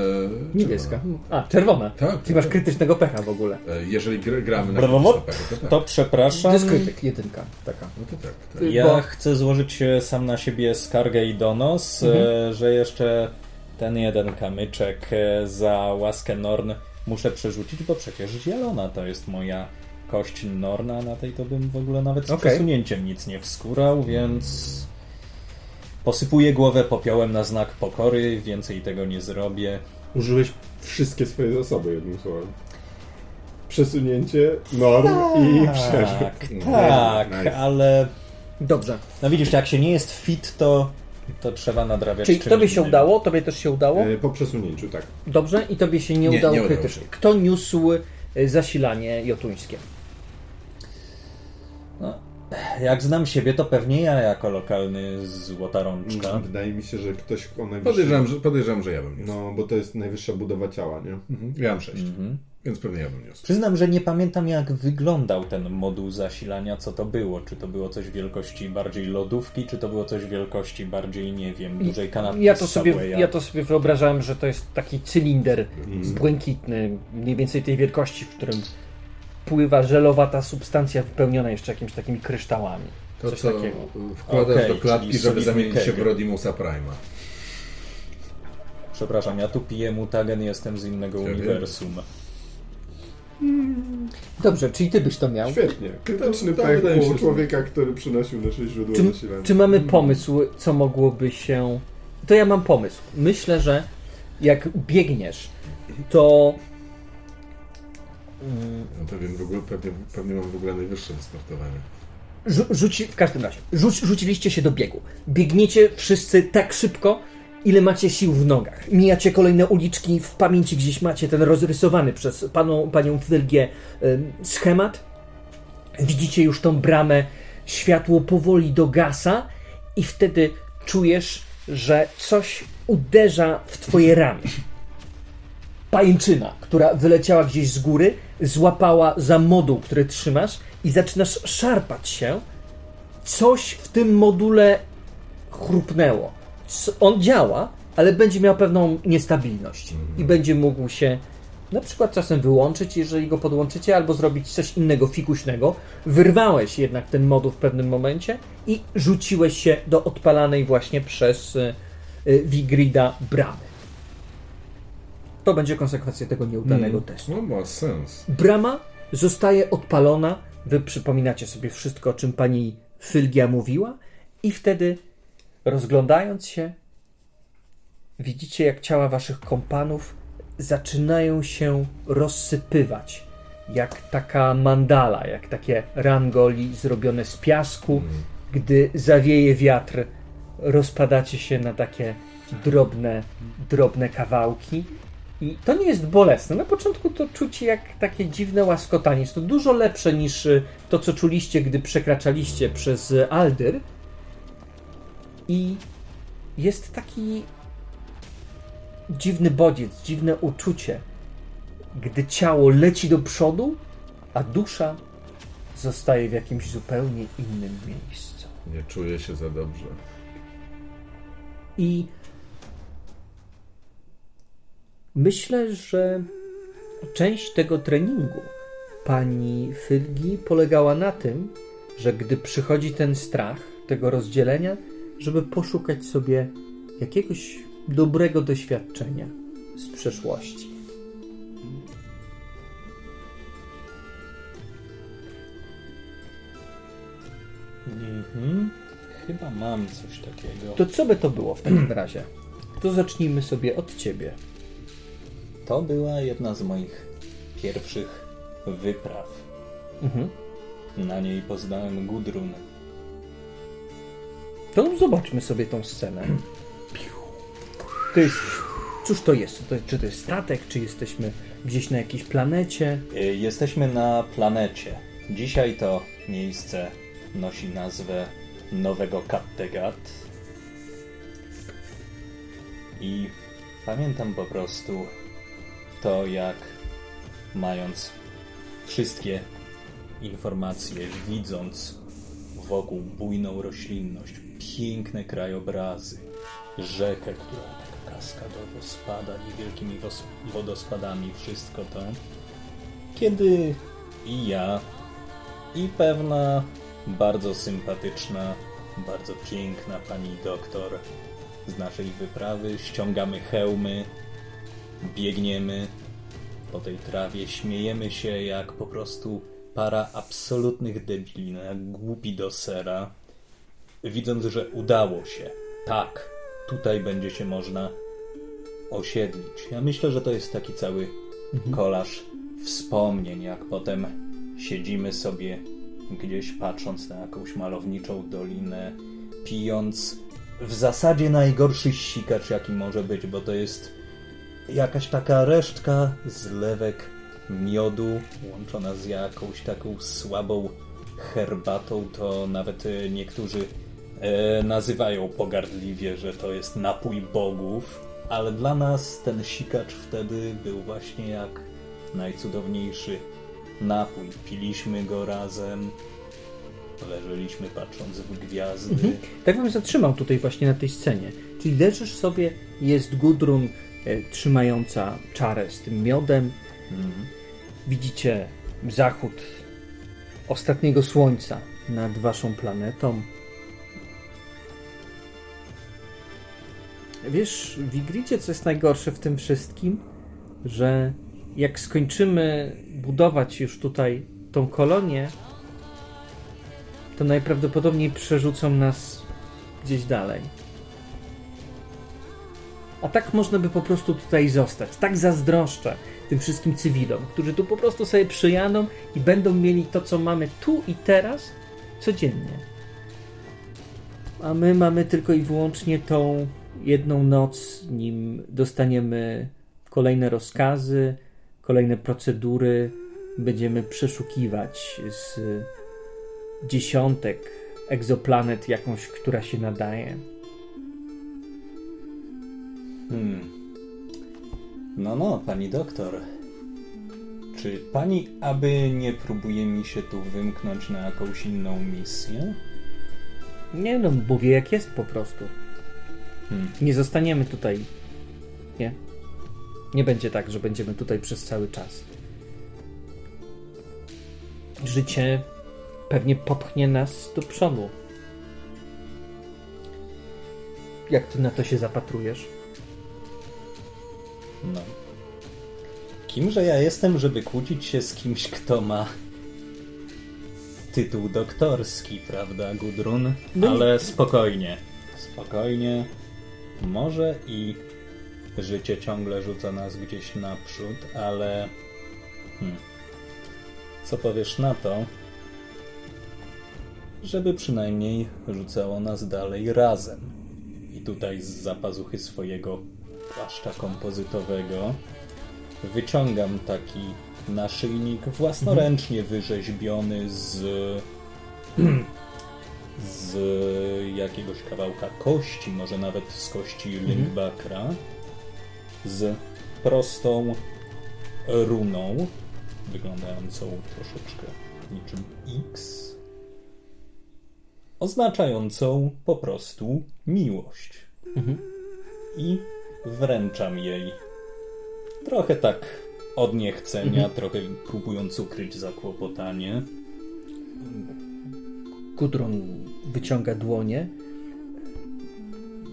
Niebieska. czerwona. A, czerwona. Tak. Ty masz krytycznego pecha w ogóle. E, jeżeli gr gramy na Brawo, krytyczne pechy, to tak. To przepraszam. Dyskrytyk, jedynka. Taka. No to tak. tak. Ja bo- chcę złożyć e, sam na siebie skargę i donos, Mhm. e, że jeszcze ten jeden kamyczek za łaskę Norn muszę przerzucić, bo przecież zielona to jest moja kość Norna, na tej to bym w ogóle nawet z Okej. przesunięciem nic nie wskórał, więc posypuję głowę popiołem na znak pokory, więcej tego nie zrobię. Użyłeś wszystkie swoje zasoby, jednym słowem. Przesunięcie, norm i przerzut. Tak, tak, Nice. ale Dobrze. no widzisz, jak się nie jest fit, to, to trzeba nadrabiać Czyli tobie się innym. udało, tobie też się udało. E, Po przesunięciu, tak. Dobrze. I tobie się nie, Nie, udało nie udało krytycznie. się. Kto niósł y, zasilanie jotuńskie? Jak znam siebie, to pewnie ja jako lokalny złota rączka. Wydaje mi się, że ktoś o najwyższym... Podejrzewam, że, podejrzewam, że ja bym niósł. No, bo to jest najwyższa budowa ciała, nie? Mhm. Ja mam sześć, Mhm. więc pewnie ja bym niósł. Przyznam, że nie pamiętam jak wyglądał ten moduł zasilania, co to było. Czy to było coś wielkości bardziej lodówki, czy to było coś wielkości bardziej, nie wiem, dużej kanapki Ja to, sobie, Subwaya. ja to sobie wyobrażałem, że to jest taki cylinder Mhm. błękitny, mniej więcej tej wielkości, w którym pływa żelowata substancja wypełniona jeszcze jakimiś takimi kryształami. To, Coś co takiego. wkładasz Okej, do klatki, żeby zamienić się w. Rodimusa Prima. Przepraszam, ja tu piję mutagen, jestem z innego wiem. uniwersum. Dobrze, czyli ty byś to miał. Świetnie. Krytyczny To- pech u że- człowieka, który przynosił nasze źródło Czy, zasilania. czy mamy pomysł, co mogłoby się. To ja mam pomysł. Myślę, że jak biegniesz, to. Mm, No pewnie, w ogóle, pewnie, pewnie mam w ogóle najwyższe wystartowanie. Rzu- rzuci, w każdym razie, rzuc, rzuciliście się do biegu. Biegniecie wszyscy tak szybko, ile macie sił w nogach. Mijacie kolejne uliczki, w pamięci gdzieś macie ten rozrysowany przez paną, panią Fylgię ym, schemat. Widzicie już tą bramę, światło powoli dogasa i wtedy czujesz, że coś uderza w twoje ramię. Pajęczyna, która wyleciała gdzieś z góry, złapała za moduł, który trzymasz i zaczynasz szarpać się. Coś w tym module chrupnęło. On działa, ale będzie miał pewną niestabilność i będzie mógł się na przykład czasem wyłączyć, jeżeli go podłączycie, albo zrobić coś innego fikuśnego. Wyrwałeś jednak ten moduł w pewnym momencie i rzuciłeś się do odpalanej właśnie przez y, y, Wigrida bramy. To będzie konsekwencja tego nieudanego testu. No ma sens. Brama zostaje odpalona. Wy przypominacie sobie wszystko, o czym pani Fylgia mówiła, i wtedy, rozglądając się, widzicie, jak ciała waszych kompanów zaczynają się rozsypywać. Jak taka mandala, jak takie rangoli zrobione z piasku. Gdy zawieje wiatr, rozpadacie się na takie drobne, drobne kawałki. I to nie jest bolesne. Na początku to czucie jak takie dziwne łaskotanie. Jest to dużo lepsze niż y, to, co czuliście, gdy przekraczaliście przez Aldyr. I jest taki dziwny bodziec, dziwne uczucie, gdy ciało leci do przodu, a dusza zostaje w jakimś zupełnie innym miejscu. Nie czuję się za dobrze. I myślę, że część tego treningu pani Fylgi polegała na tym, że gdy przychodzi ten strach tego rozdzielenia, żeby poszukać sobie jakiegoś dobrego doświadczenia z przeszłości. Mhm. Chyba mam coś takiego. To co by to było w takim razie? To zacznijmy sobie od ciebie. To była jedna z moich pierwszych wypraw. Mhm. Na niej poznałem Gudrun. To zobaczmy sobie tą scenę. To jest. Cóż to jest? To, czy to jest statek? Czy jesteśmy gdzieś na jakiejś planecie? Y, Jesteśmy na planecie. Dzisiaj to miejsce nosi nazwę Nowego Kattegat. I pamiętam po prostu to, jak mając wszystkie informacje, widząc wokół bujną roślinność, piękne krajobrazy, rzekę, która tak kaskadowo spada niewielkimi wodospadami, wszystko to, kiedy i ja, i pewna bardzo sympatyczna, bardzo piękna pani doktor z naszej wyprawy, ściągamy hełmy, biegniemy po tej trawie, śmiejemy się jak po prostu para absolutnych debili, no jak głupi do sera, widząc, że udało się. Tak, tutaj będzie się można osiedlić. Ja myślę, że to jest taki cały kolaż wspomnień, jak potem siedzimy sobie gdzieś patrząc na jakąś malowniczą dolinę, pijąc w zasadzie najgorszy sikacz, jaki może być, bo to jest jakaś taka resztka zlewek miodu łączona z jakąś taką słabą herbatą, to nawet e, niektórzy e, nazywają pogardliwie, że to jest napój bogów, ale dla nas ten sikacz wtedy był właśnie jak najcudowniejszy napój. Piliśmy go razem, leżeliśmy patrząc w gwiazdy. Tak bym zatrzymał tutaj właśnie na tej scenie. Czyli leżysz sobie, jest Gudrun trzymająca czarę z tym miodem. Mhm. Widzicie zachód ostatniego słońca nad waszą planetą. Wiesz, Wigricie, co jest najgorsze w tym wszystkim? Że jak skończymy budować już tutaj tą kolonię, to najprawdopodobniej przerzucą nas gdzieś dalej. A tak można by po prostu tutaj zostać. Tak zazdroszczę tym wszystkim cywilom, którzy tu po prostu sobie przyjadą i będą mieli to, co mamy tu i teraz, codziennie. A my mamy tylko i wyłącznie tą jedną noc, nim dostaniemy kolejne rozkazy, kolejne procedury. Będziemy przeszukiwać z dziesiątek egzoplanet jakąś, która się nadaje. Hmm. No, no, pani doktor. Czy pani aby nie próbuje mi się tu wymknąć na jakąś inną misję? Nie no, mówię jak jest po prostu. Hmm. Nie zostaniemy tutaj. Nie. Nie będzie tak, że będziemy tutaj przez cały czas. Życie pewnie popchnie nas do przodu. Jak ty na to się zapatrujesz? No. Kimże ja jestem, żeby kłócić się z kimś, kto ma tytuł doktorski, prawda, Gudrun? No Ale spokojnie. Spokojnie. Może i życie ciągle rzuca nas gdzieś naprzód, ale... Hmm. Co powiesz na to, żeby przynajmniej rzucało nas dalej razem? I tutaj z zapazuchy swojego płaszcza kompozytowego. Wyciągam taki naszyjnik własnoręcznie wyrzeźbiony z z jakiegoś kawałka kości, może nawet z kości Lyngbakra, z prostą runą, wyglądającą troszeczkę niczym X, oznaczającą po prostu miłość. I wręczam jej trochę tak od niechcenia, trochę próbując ukryć zakłopotanie. Gudrun wyciąga dłonie,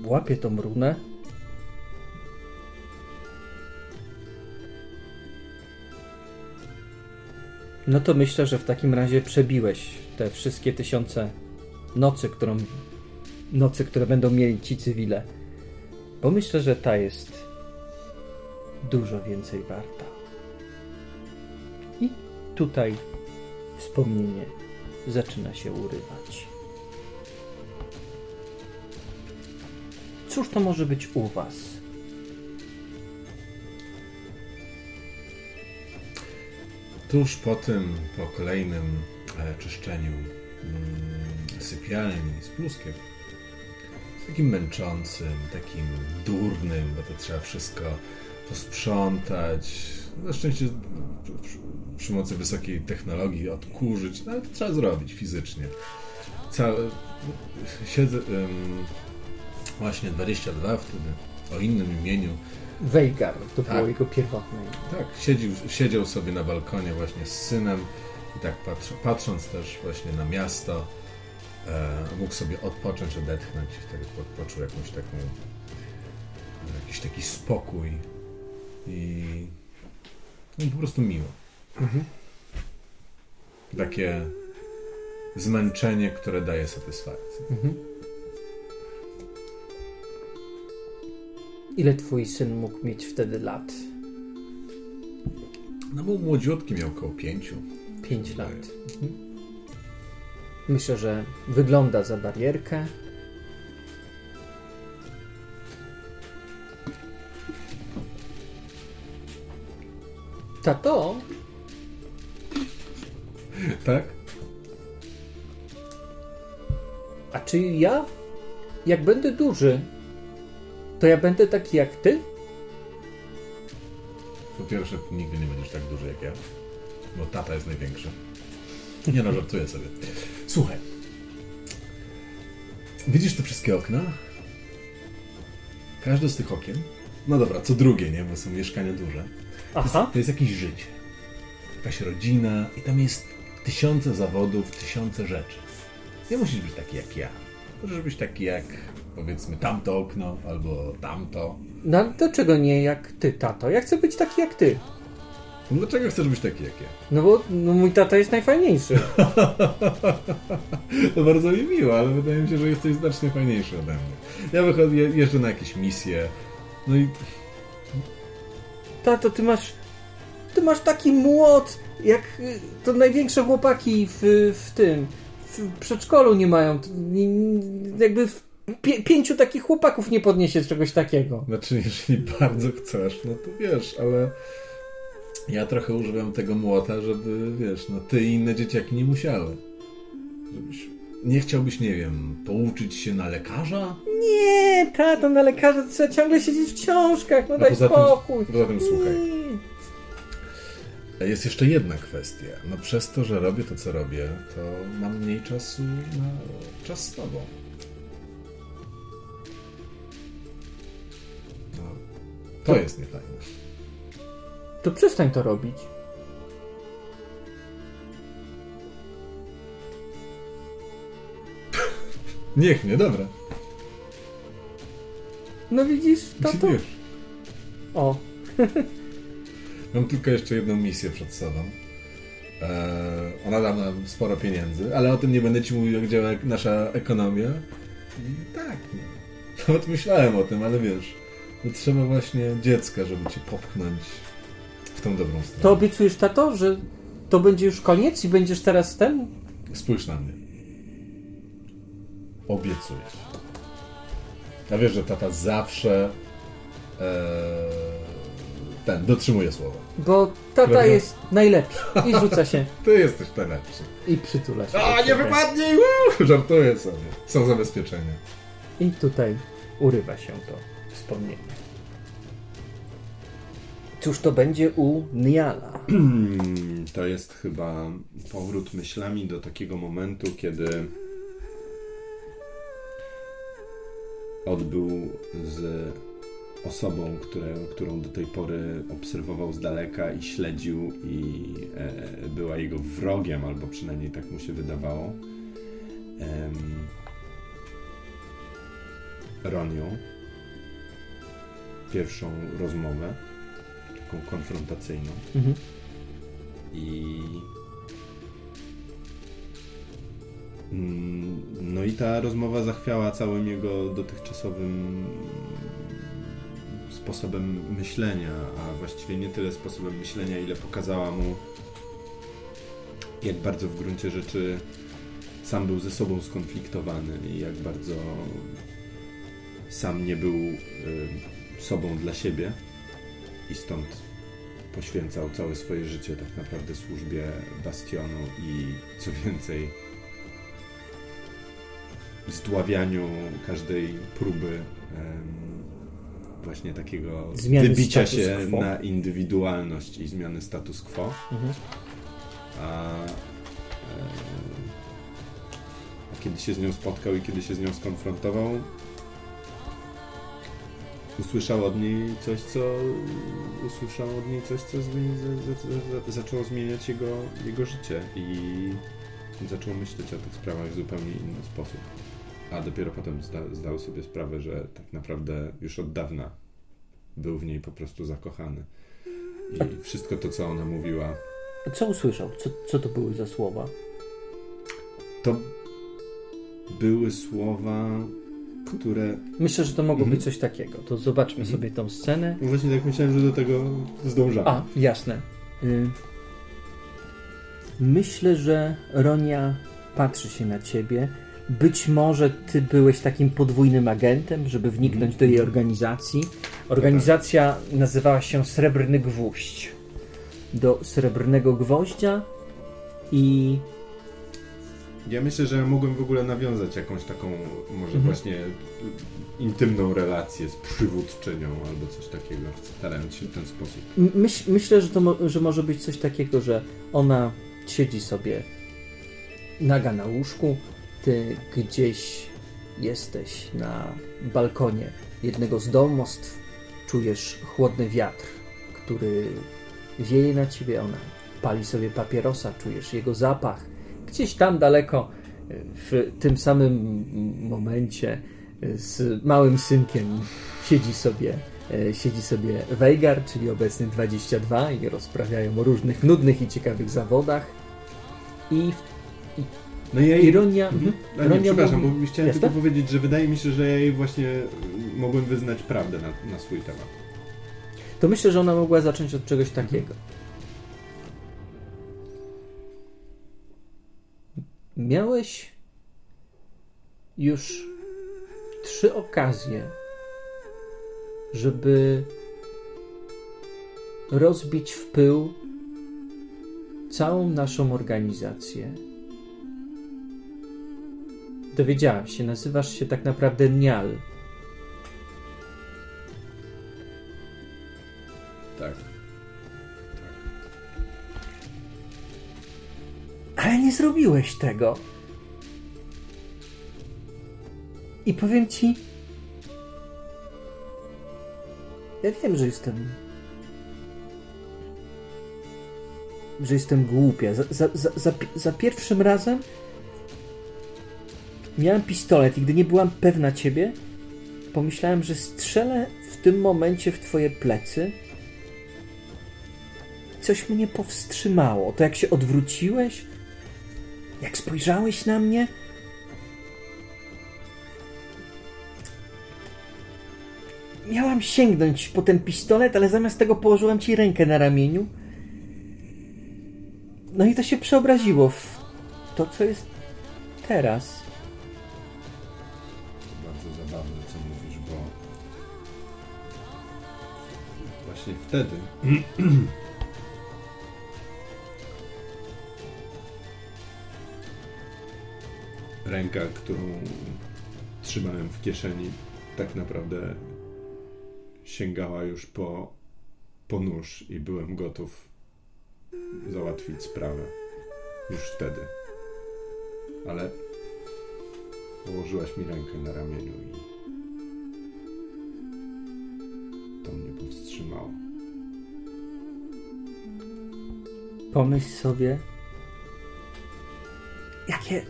łapie tą runę. No to myślę, że w takim razie przebiłeś te wszystkie tysiące nocy, którą, nocy, które będą mieli ci cywile. Bo myślę, że ta jest dużo więcej warta. I tutaj wspomnienie zaczyna się urywać. Cóż to może być u Was? Tuż po tym, po kolejnym e, czyszczeniu mm, sypialni z pluskiem, takim męczącym, takim durnym, bo to trzeba wszystko posprzątać. Na szczęście przy, mocy wysokiej technologii odkurzyć, no ale to trzeba zrobić fizycznie. Całe, siedzę właśnie 22 wtedy, o innym imieniu, Veigar, to Tak. było jego pierwotne imię. tak, siedził, siedział sobie na balkonie właśnie z synem i tak patr, patrząc też właśnie na miasto, mógł sobie odpocząć, odetchnąć i wtedy po, poczuł jakąś taką jakiś taki spokój i no, po prostu miło. Takie zmęczenie, które daje satysfakcję. Mhm. Ile twój syn mógł mieć wtedy lat? No był młodziutki, miał około pięciu. Pięć lat. Mhm. Myślę, że wygląda za barierkę. Tato, Tak? a czy ja, jak będę duży, to ja będę taki jak ty? Po pierwsze, nigdy nie będziesz tak duży jak ja, bo tata jest największy. Nie no, żartuję sobie. Słuchaj. Widzisz te wszystkie okna? Każde z tych okien, no dobra, co drugie, nie, bo są mieszkania duże. To jest, to jest jakieś życie. Jakaś rodzina i tam jest tysiące zawodów, tysiące rzeczy. Nie musisz być taki jak ja. Możesz być taki jak, powiedzmy, tamto okno albo tamto. No ale dlaczego nie jak ty, tato? Ja chcę być taki jak ty. Dlaczego chcesz być taki jak ja? No bo no, mój tata jest najfajniejszy. To bardzo mi miło, ale wydaje mi się, że jesteś znacznie fajniejszy ode mnie. Ja wychodzę, je- jeżdżę na jakieś misje, no i Tato, ty masz. Ty masz taki młot, jak y, to największe chłopaki w, w tym. W przedszkolu nie mają. Jakby w pięciu takich chłopaków nie podniesie czegoś takiego. Znaczy, jeżeli bardzo chcesz, no to wiesz, ale ja trochę używam tego młota, żeby, wiesz, no ty i inne dzieciaki nie musiały. Żebyś, nie chciałbyś, nie wiem, pouczyć się na lekarza? Nie, tato, na lekarza trzeba ciągle siedzieć w książkach, no daj poza tym- spokój. poza tym słuchaj. Jest jeszcze jedna kwestia. No przez to, że robię to, co robię, to mam mniej czasu na czas z tobą. No, to jest niefajne. To przestań to robić. Niech nie, dobra. No widzisz, tato? Już. O, Mam tylko jeszcze jedną misję przed sobą. Eee, ona da nam sporo pieniędzy, ale o tym nie będę ci mówił, jak działa nasza ekonomia. I tak, no. nawet myślałem o tym, ale wiesz, no trzeba właśnie dziecka, żeby cię popchnąć w tą dobrą stronę. to obiecujesz, tato, że to będzie już koniec i będziesz teraz ten? Spójrz na mnie. Obiecuję. Ja wiesz, że tata zawsze eee, ten, dotrzymuje słowa. Bo tata Prawda? jest najlepszy. I rzuca się Ty jesteś najlepszy. i przytula się. A, nie wypadnij! Żartuję sobie. Są zabezpieczenia. I tutaj urywa się to wspomnienie. Cóż to będzie u Niala? To jest chyba powrót myślami do takiego momentu, kiedy odbył z osobą, które, którą do tej pory obserwował z daleka i śledził i e, była jego wrogiem, albo przynajmniej tak mu się wydawało. Em, Ronią. Pierwszą rozmowę, taką konfrontacyjną. Mhm. I. Mm, No i ta rozmowa zachwiała całym jego dotychczasowym sposobem myślenia, a właściwie nie tyle sposobem myślenia, ile pokazała mu, jak bardzo w gruncie rzeczy sam był ze sobą skonfliktowany i jak bardzo sam nie był y, sobą dla siebie i stąd poświęcał całe swoje życie tak naprawdę służbie Bastionu i co więcej zdławianiu każdej próby em, właśnie takiego Zmiany wybicia się quo. na indywidualność i zmiany status quo. Mhm. A, a kiedy się z nią spotkał i kiedy się z nią skonfrontował, usłyszał od niej coś, co usłyszał od niej coś, co zmieni, za, za, za, zaczęło zmieniać jego, jego życie i zaczął myśleć o tych sprawach w zupełnie inny sposób. A dopiero potem zda, zdał sobie sprawę, że tak naprawdę już od dawna był w niej po prostu zakochany. I wszystko to, co ona mówiła, Co usłyszał? Co, co to były za słowa? to były słowa, które. Myślę, że to mogło Mhm. być coś takiego. To zobaczmy Mhm. sobie tą scenę. No właśnie tak myślałem, że do tego zdążamy. A, jasne. Y... Myślę, że Ronia patrzy się na ciebie. Być może ty byłeś takim podwójnym agentem, żeby wniknąć do jej organizacji. Organizacja nazywała się Srebrny Gwóźdź. Do Srebrnego Gwoździa i Ja myślę, że mogłem w ogóle nawiązać jakąś taką, może Mhm. właśnie intymną relację z przywódczynią albo coś takiego, starając się w ten sposób. Myśl, myślę, że to mo- że może być coś takiego, że ona siedzi sobie naga na łóżku, ty gdzieś jesteś na balkonie jednego z domostw, czujesz chłodny wiatr, który wieje na ciebie, ona pali sobie papierosa, czujesz jego zapach. Gdzieś tam daleko, w tym samym momencie z małym synkiem siedzi sobie e, siedzi sobie Weigar, czyli obecny 22 i rozprawiają o różnych nudnych i ciekawych zawodach. I No ja jej... ironia... Mhm. mhm. A nie, ironia przepraszam, mówi- bo chciałem Jasne? tylko powiedzieć, że wydaje mi się, że ja jej właśnie y, mogłem wyznać prawdę na, na swój temat. To myślę, że ona mogła zacząć od czegoś takiego. Miałeś już trzy okazje, żeby rozbić w pył całą naszą organizację. Dowiedziałem się, nazywasz się tak naprawdę Nial. Nie zrobiłeś tego. I powiem ci. Ja wiem, że jestem. Że jestem głupia. Za, za, za, za, pi- za pierwszym razem miałem pistolet i gdy nie byłam pewna ciebie, pomyślałem, że strzelę w tym momencie w twoje plecy. Coś mnie powstrzymało. To jak się odwróciłeś, jak spojrzałeś na mnie. Miałam sięgnąć po ten pistolet, ale zamiast tego położyłam ci rękę na ramieniu. No i to się przeobraziło w to, co jest teraz. Bardzo zabawne, co mówisz, bo właśnie wtedy ręka, którą trzymałem w kieszeni, tak naprawdę sięgała już po, po nóż i byłem gotów załatwić sprawę już wtedy. Ale Położyłaś mi rękę na ramieniu i to mnie powstrzymało. Pomyśl sobie, jakie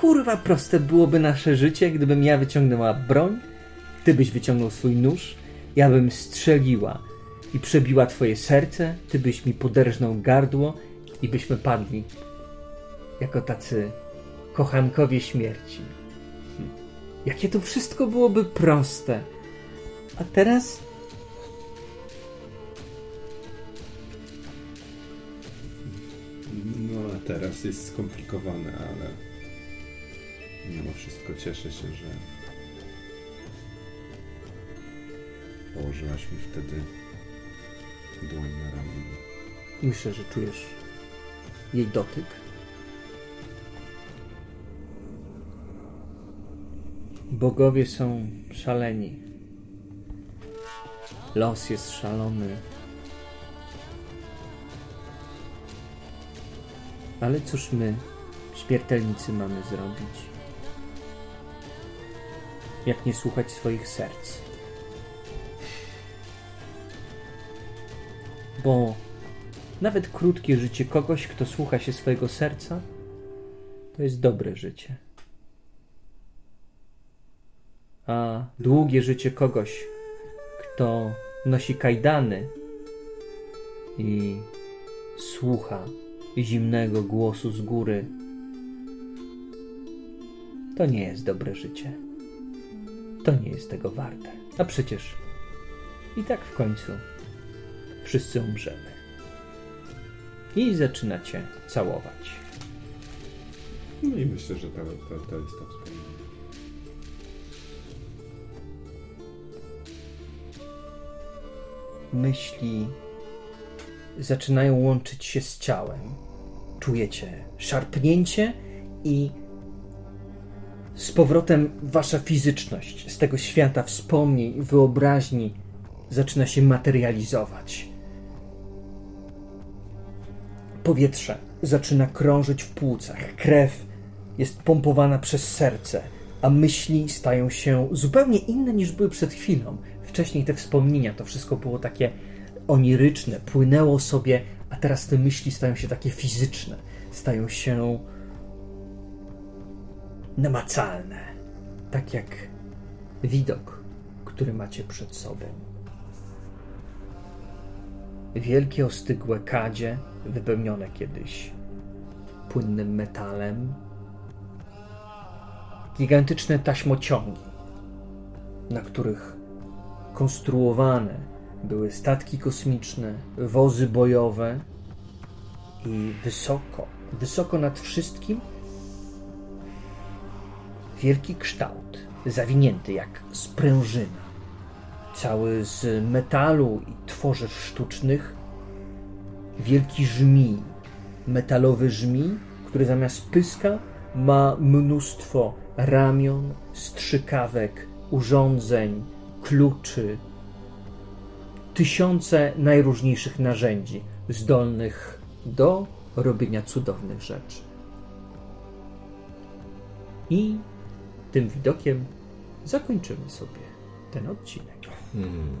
kurwa proste byłoby nasze życie, gdybym ja wyciągnęła broń, ty byś wyciągnął swój nóż, ja bym strzeliła i przebiła twoje serce, ty byś mi poderżnął gardło i byśmy padli jako tacy kochankowie śmierci. Jakie to wszystko byłoby proste. A teraz No a teraz jest skomplikowane, ale mimo wszystko cieszę się, że położyłaś mi wtedy dłoń na ramieniu. myślę, że czujesz jej dotyk. Bogowie są szaleni. Los jest szalony. Ale cóż my, śmiertelnicy, mamy zrobić? Jak nie słuchać swoich serc? Bo nawet krótkie życie kogoś, kto słucha się swojego serca, to jest dobre życie. A długie życie kogoś, kto nosi kajdany i słucha zimnego głosu z góry, to nie jest dobre życie. To nie jest tego warte. A przecież i tak w końcu wszyscy umrzemy. I zaczynacie całować. No i myślę, że ta, ta, ta lista wspomnienia. myśli zaczynają łączyć się z ciałem. Czujecie szarpnięcie i z powrotem wasza fizyczność z tego świata wspomnień, wyobraźni zaczyna się materializować. Powietrze zaczyna krążyć w płucach, krew jest pompowana przez serce, a myśli stają się zupełnie inne niż były przed chwilą. Wcześniej te wspomnienia, to wszystko było takie oniryczne, płynęło sobie, a teraz te myśli stają się takie fizyczne, stają się namacalne, tak jak widok, który macie przed sobą. Wielkie, ostygłe kadzie, wypełnione kiedyś płynnym metalem, gigantyczne taśmociągi, na których konstruowane były statki kosmiczne, wozy bojowe i wysoko, wysoko nad wszystkim wielki kształt, zawinięty jak sprężyna, cały z metalu i tworzyw sztucznych, wielki żmij, metalowy żmij, który zamiast pyska ma mnóstwo ramion, strzykawek, urządzeń, kluczy, tysiące najróżniejszych narzędzi zdolnych do robienia cudownych rzeczy. I tym widokiem zakończymy sobie ten odcinek. Hmm.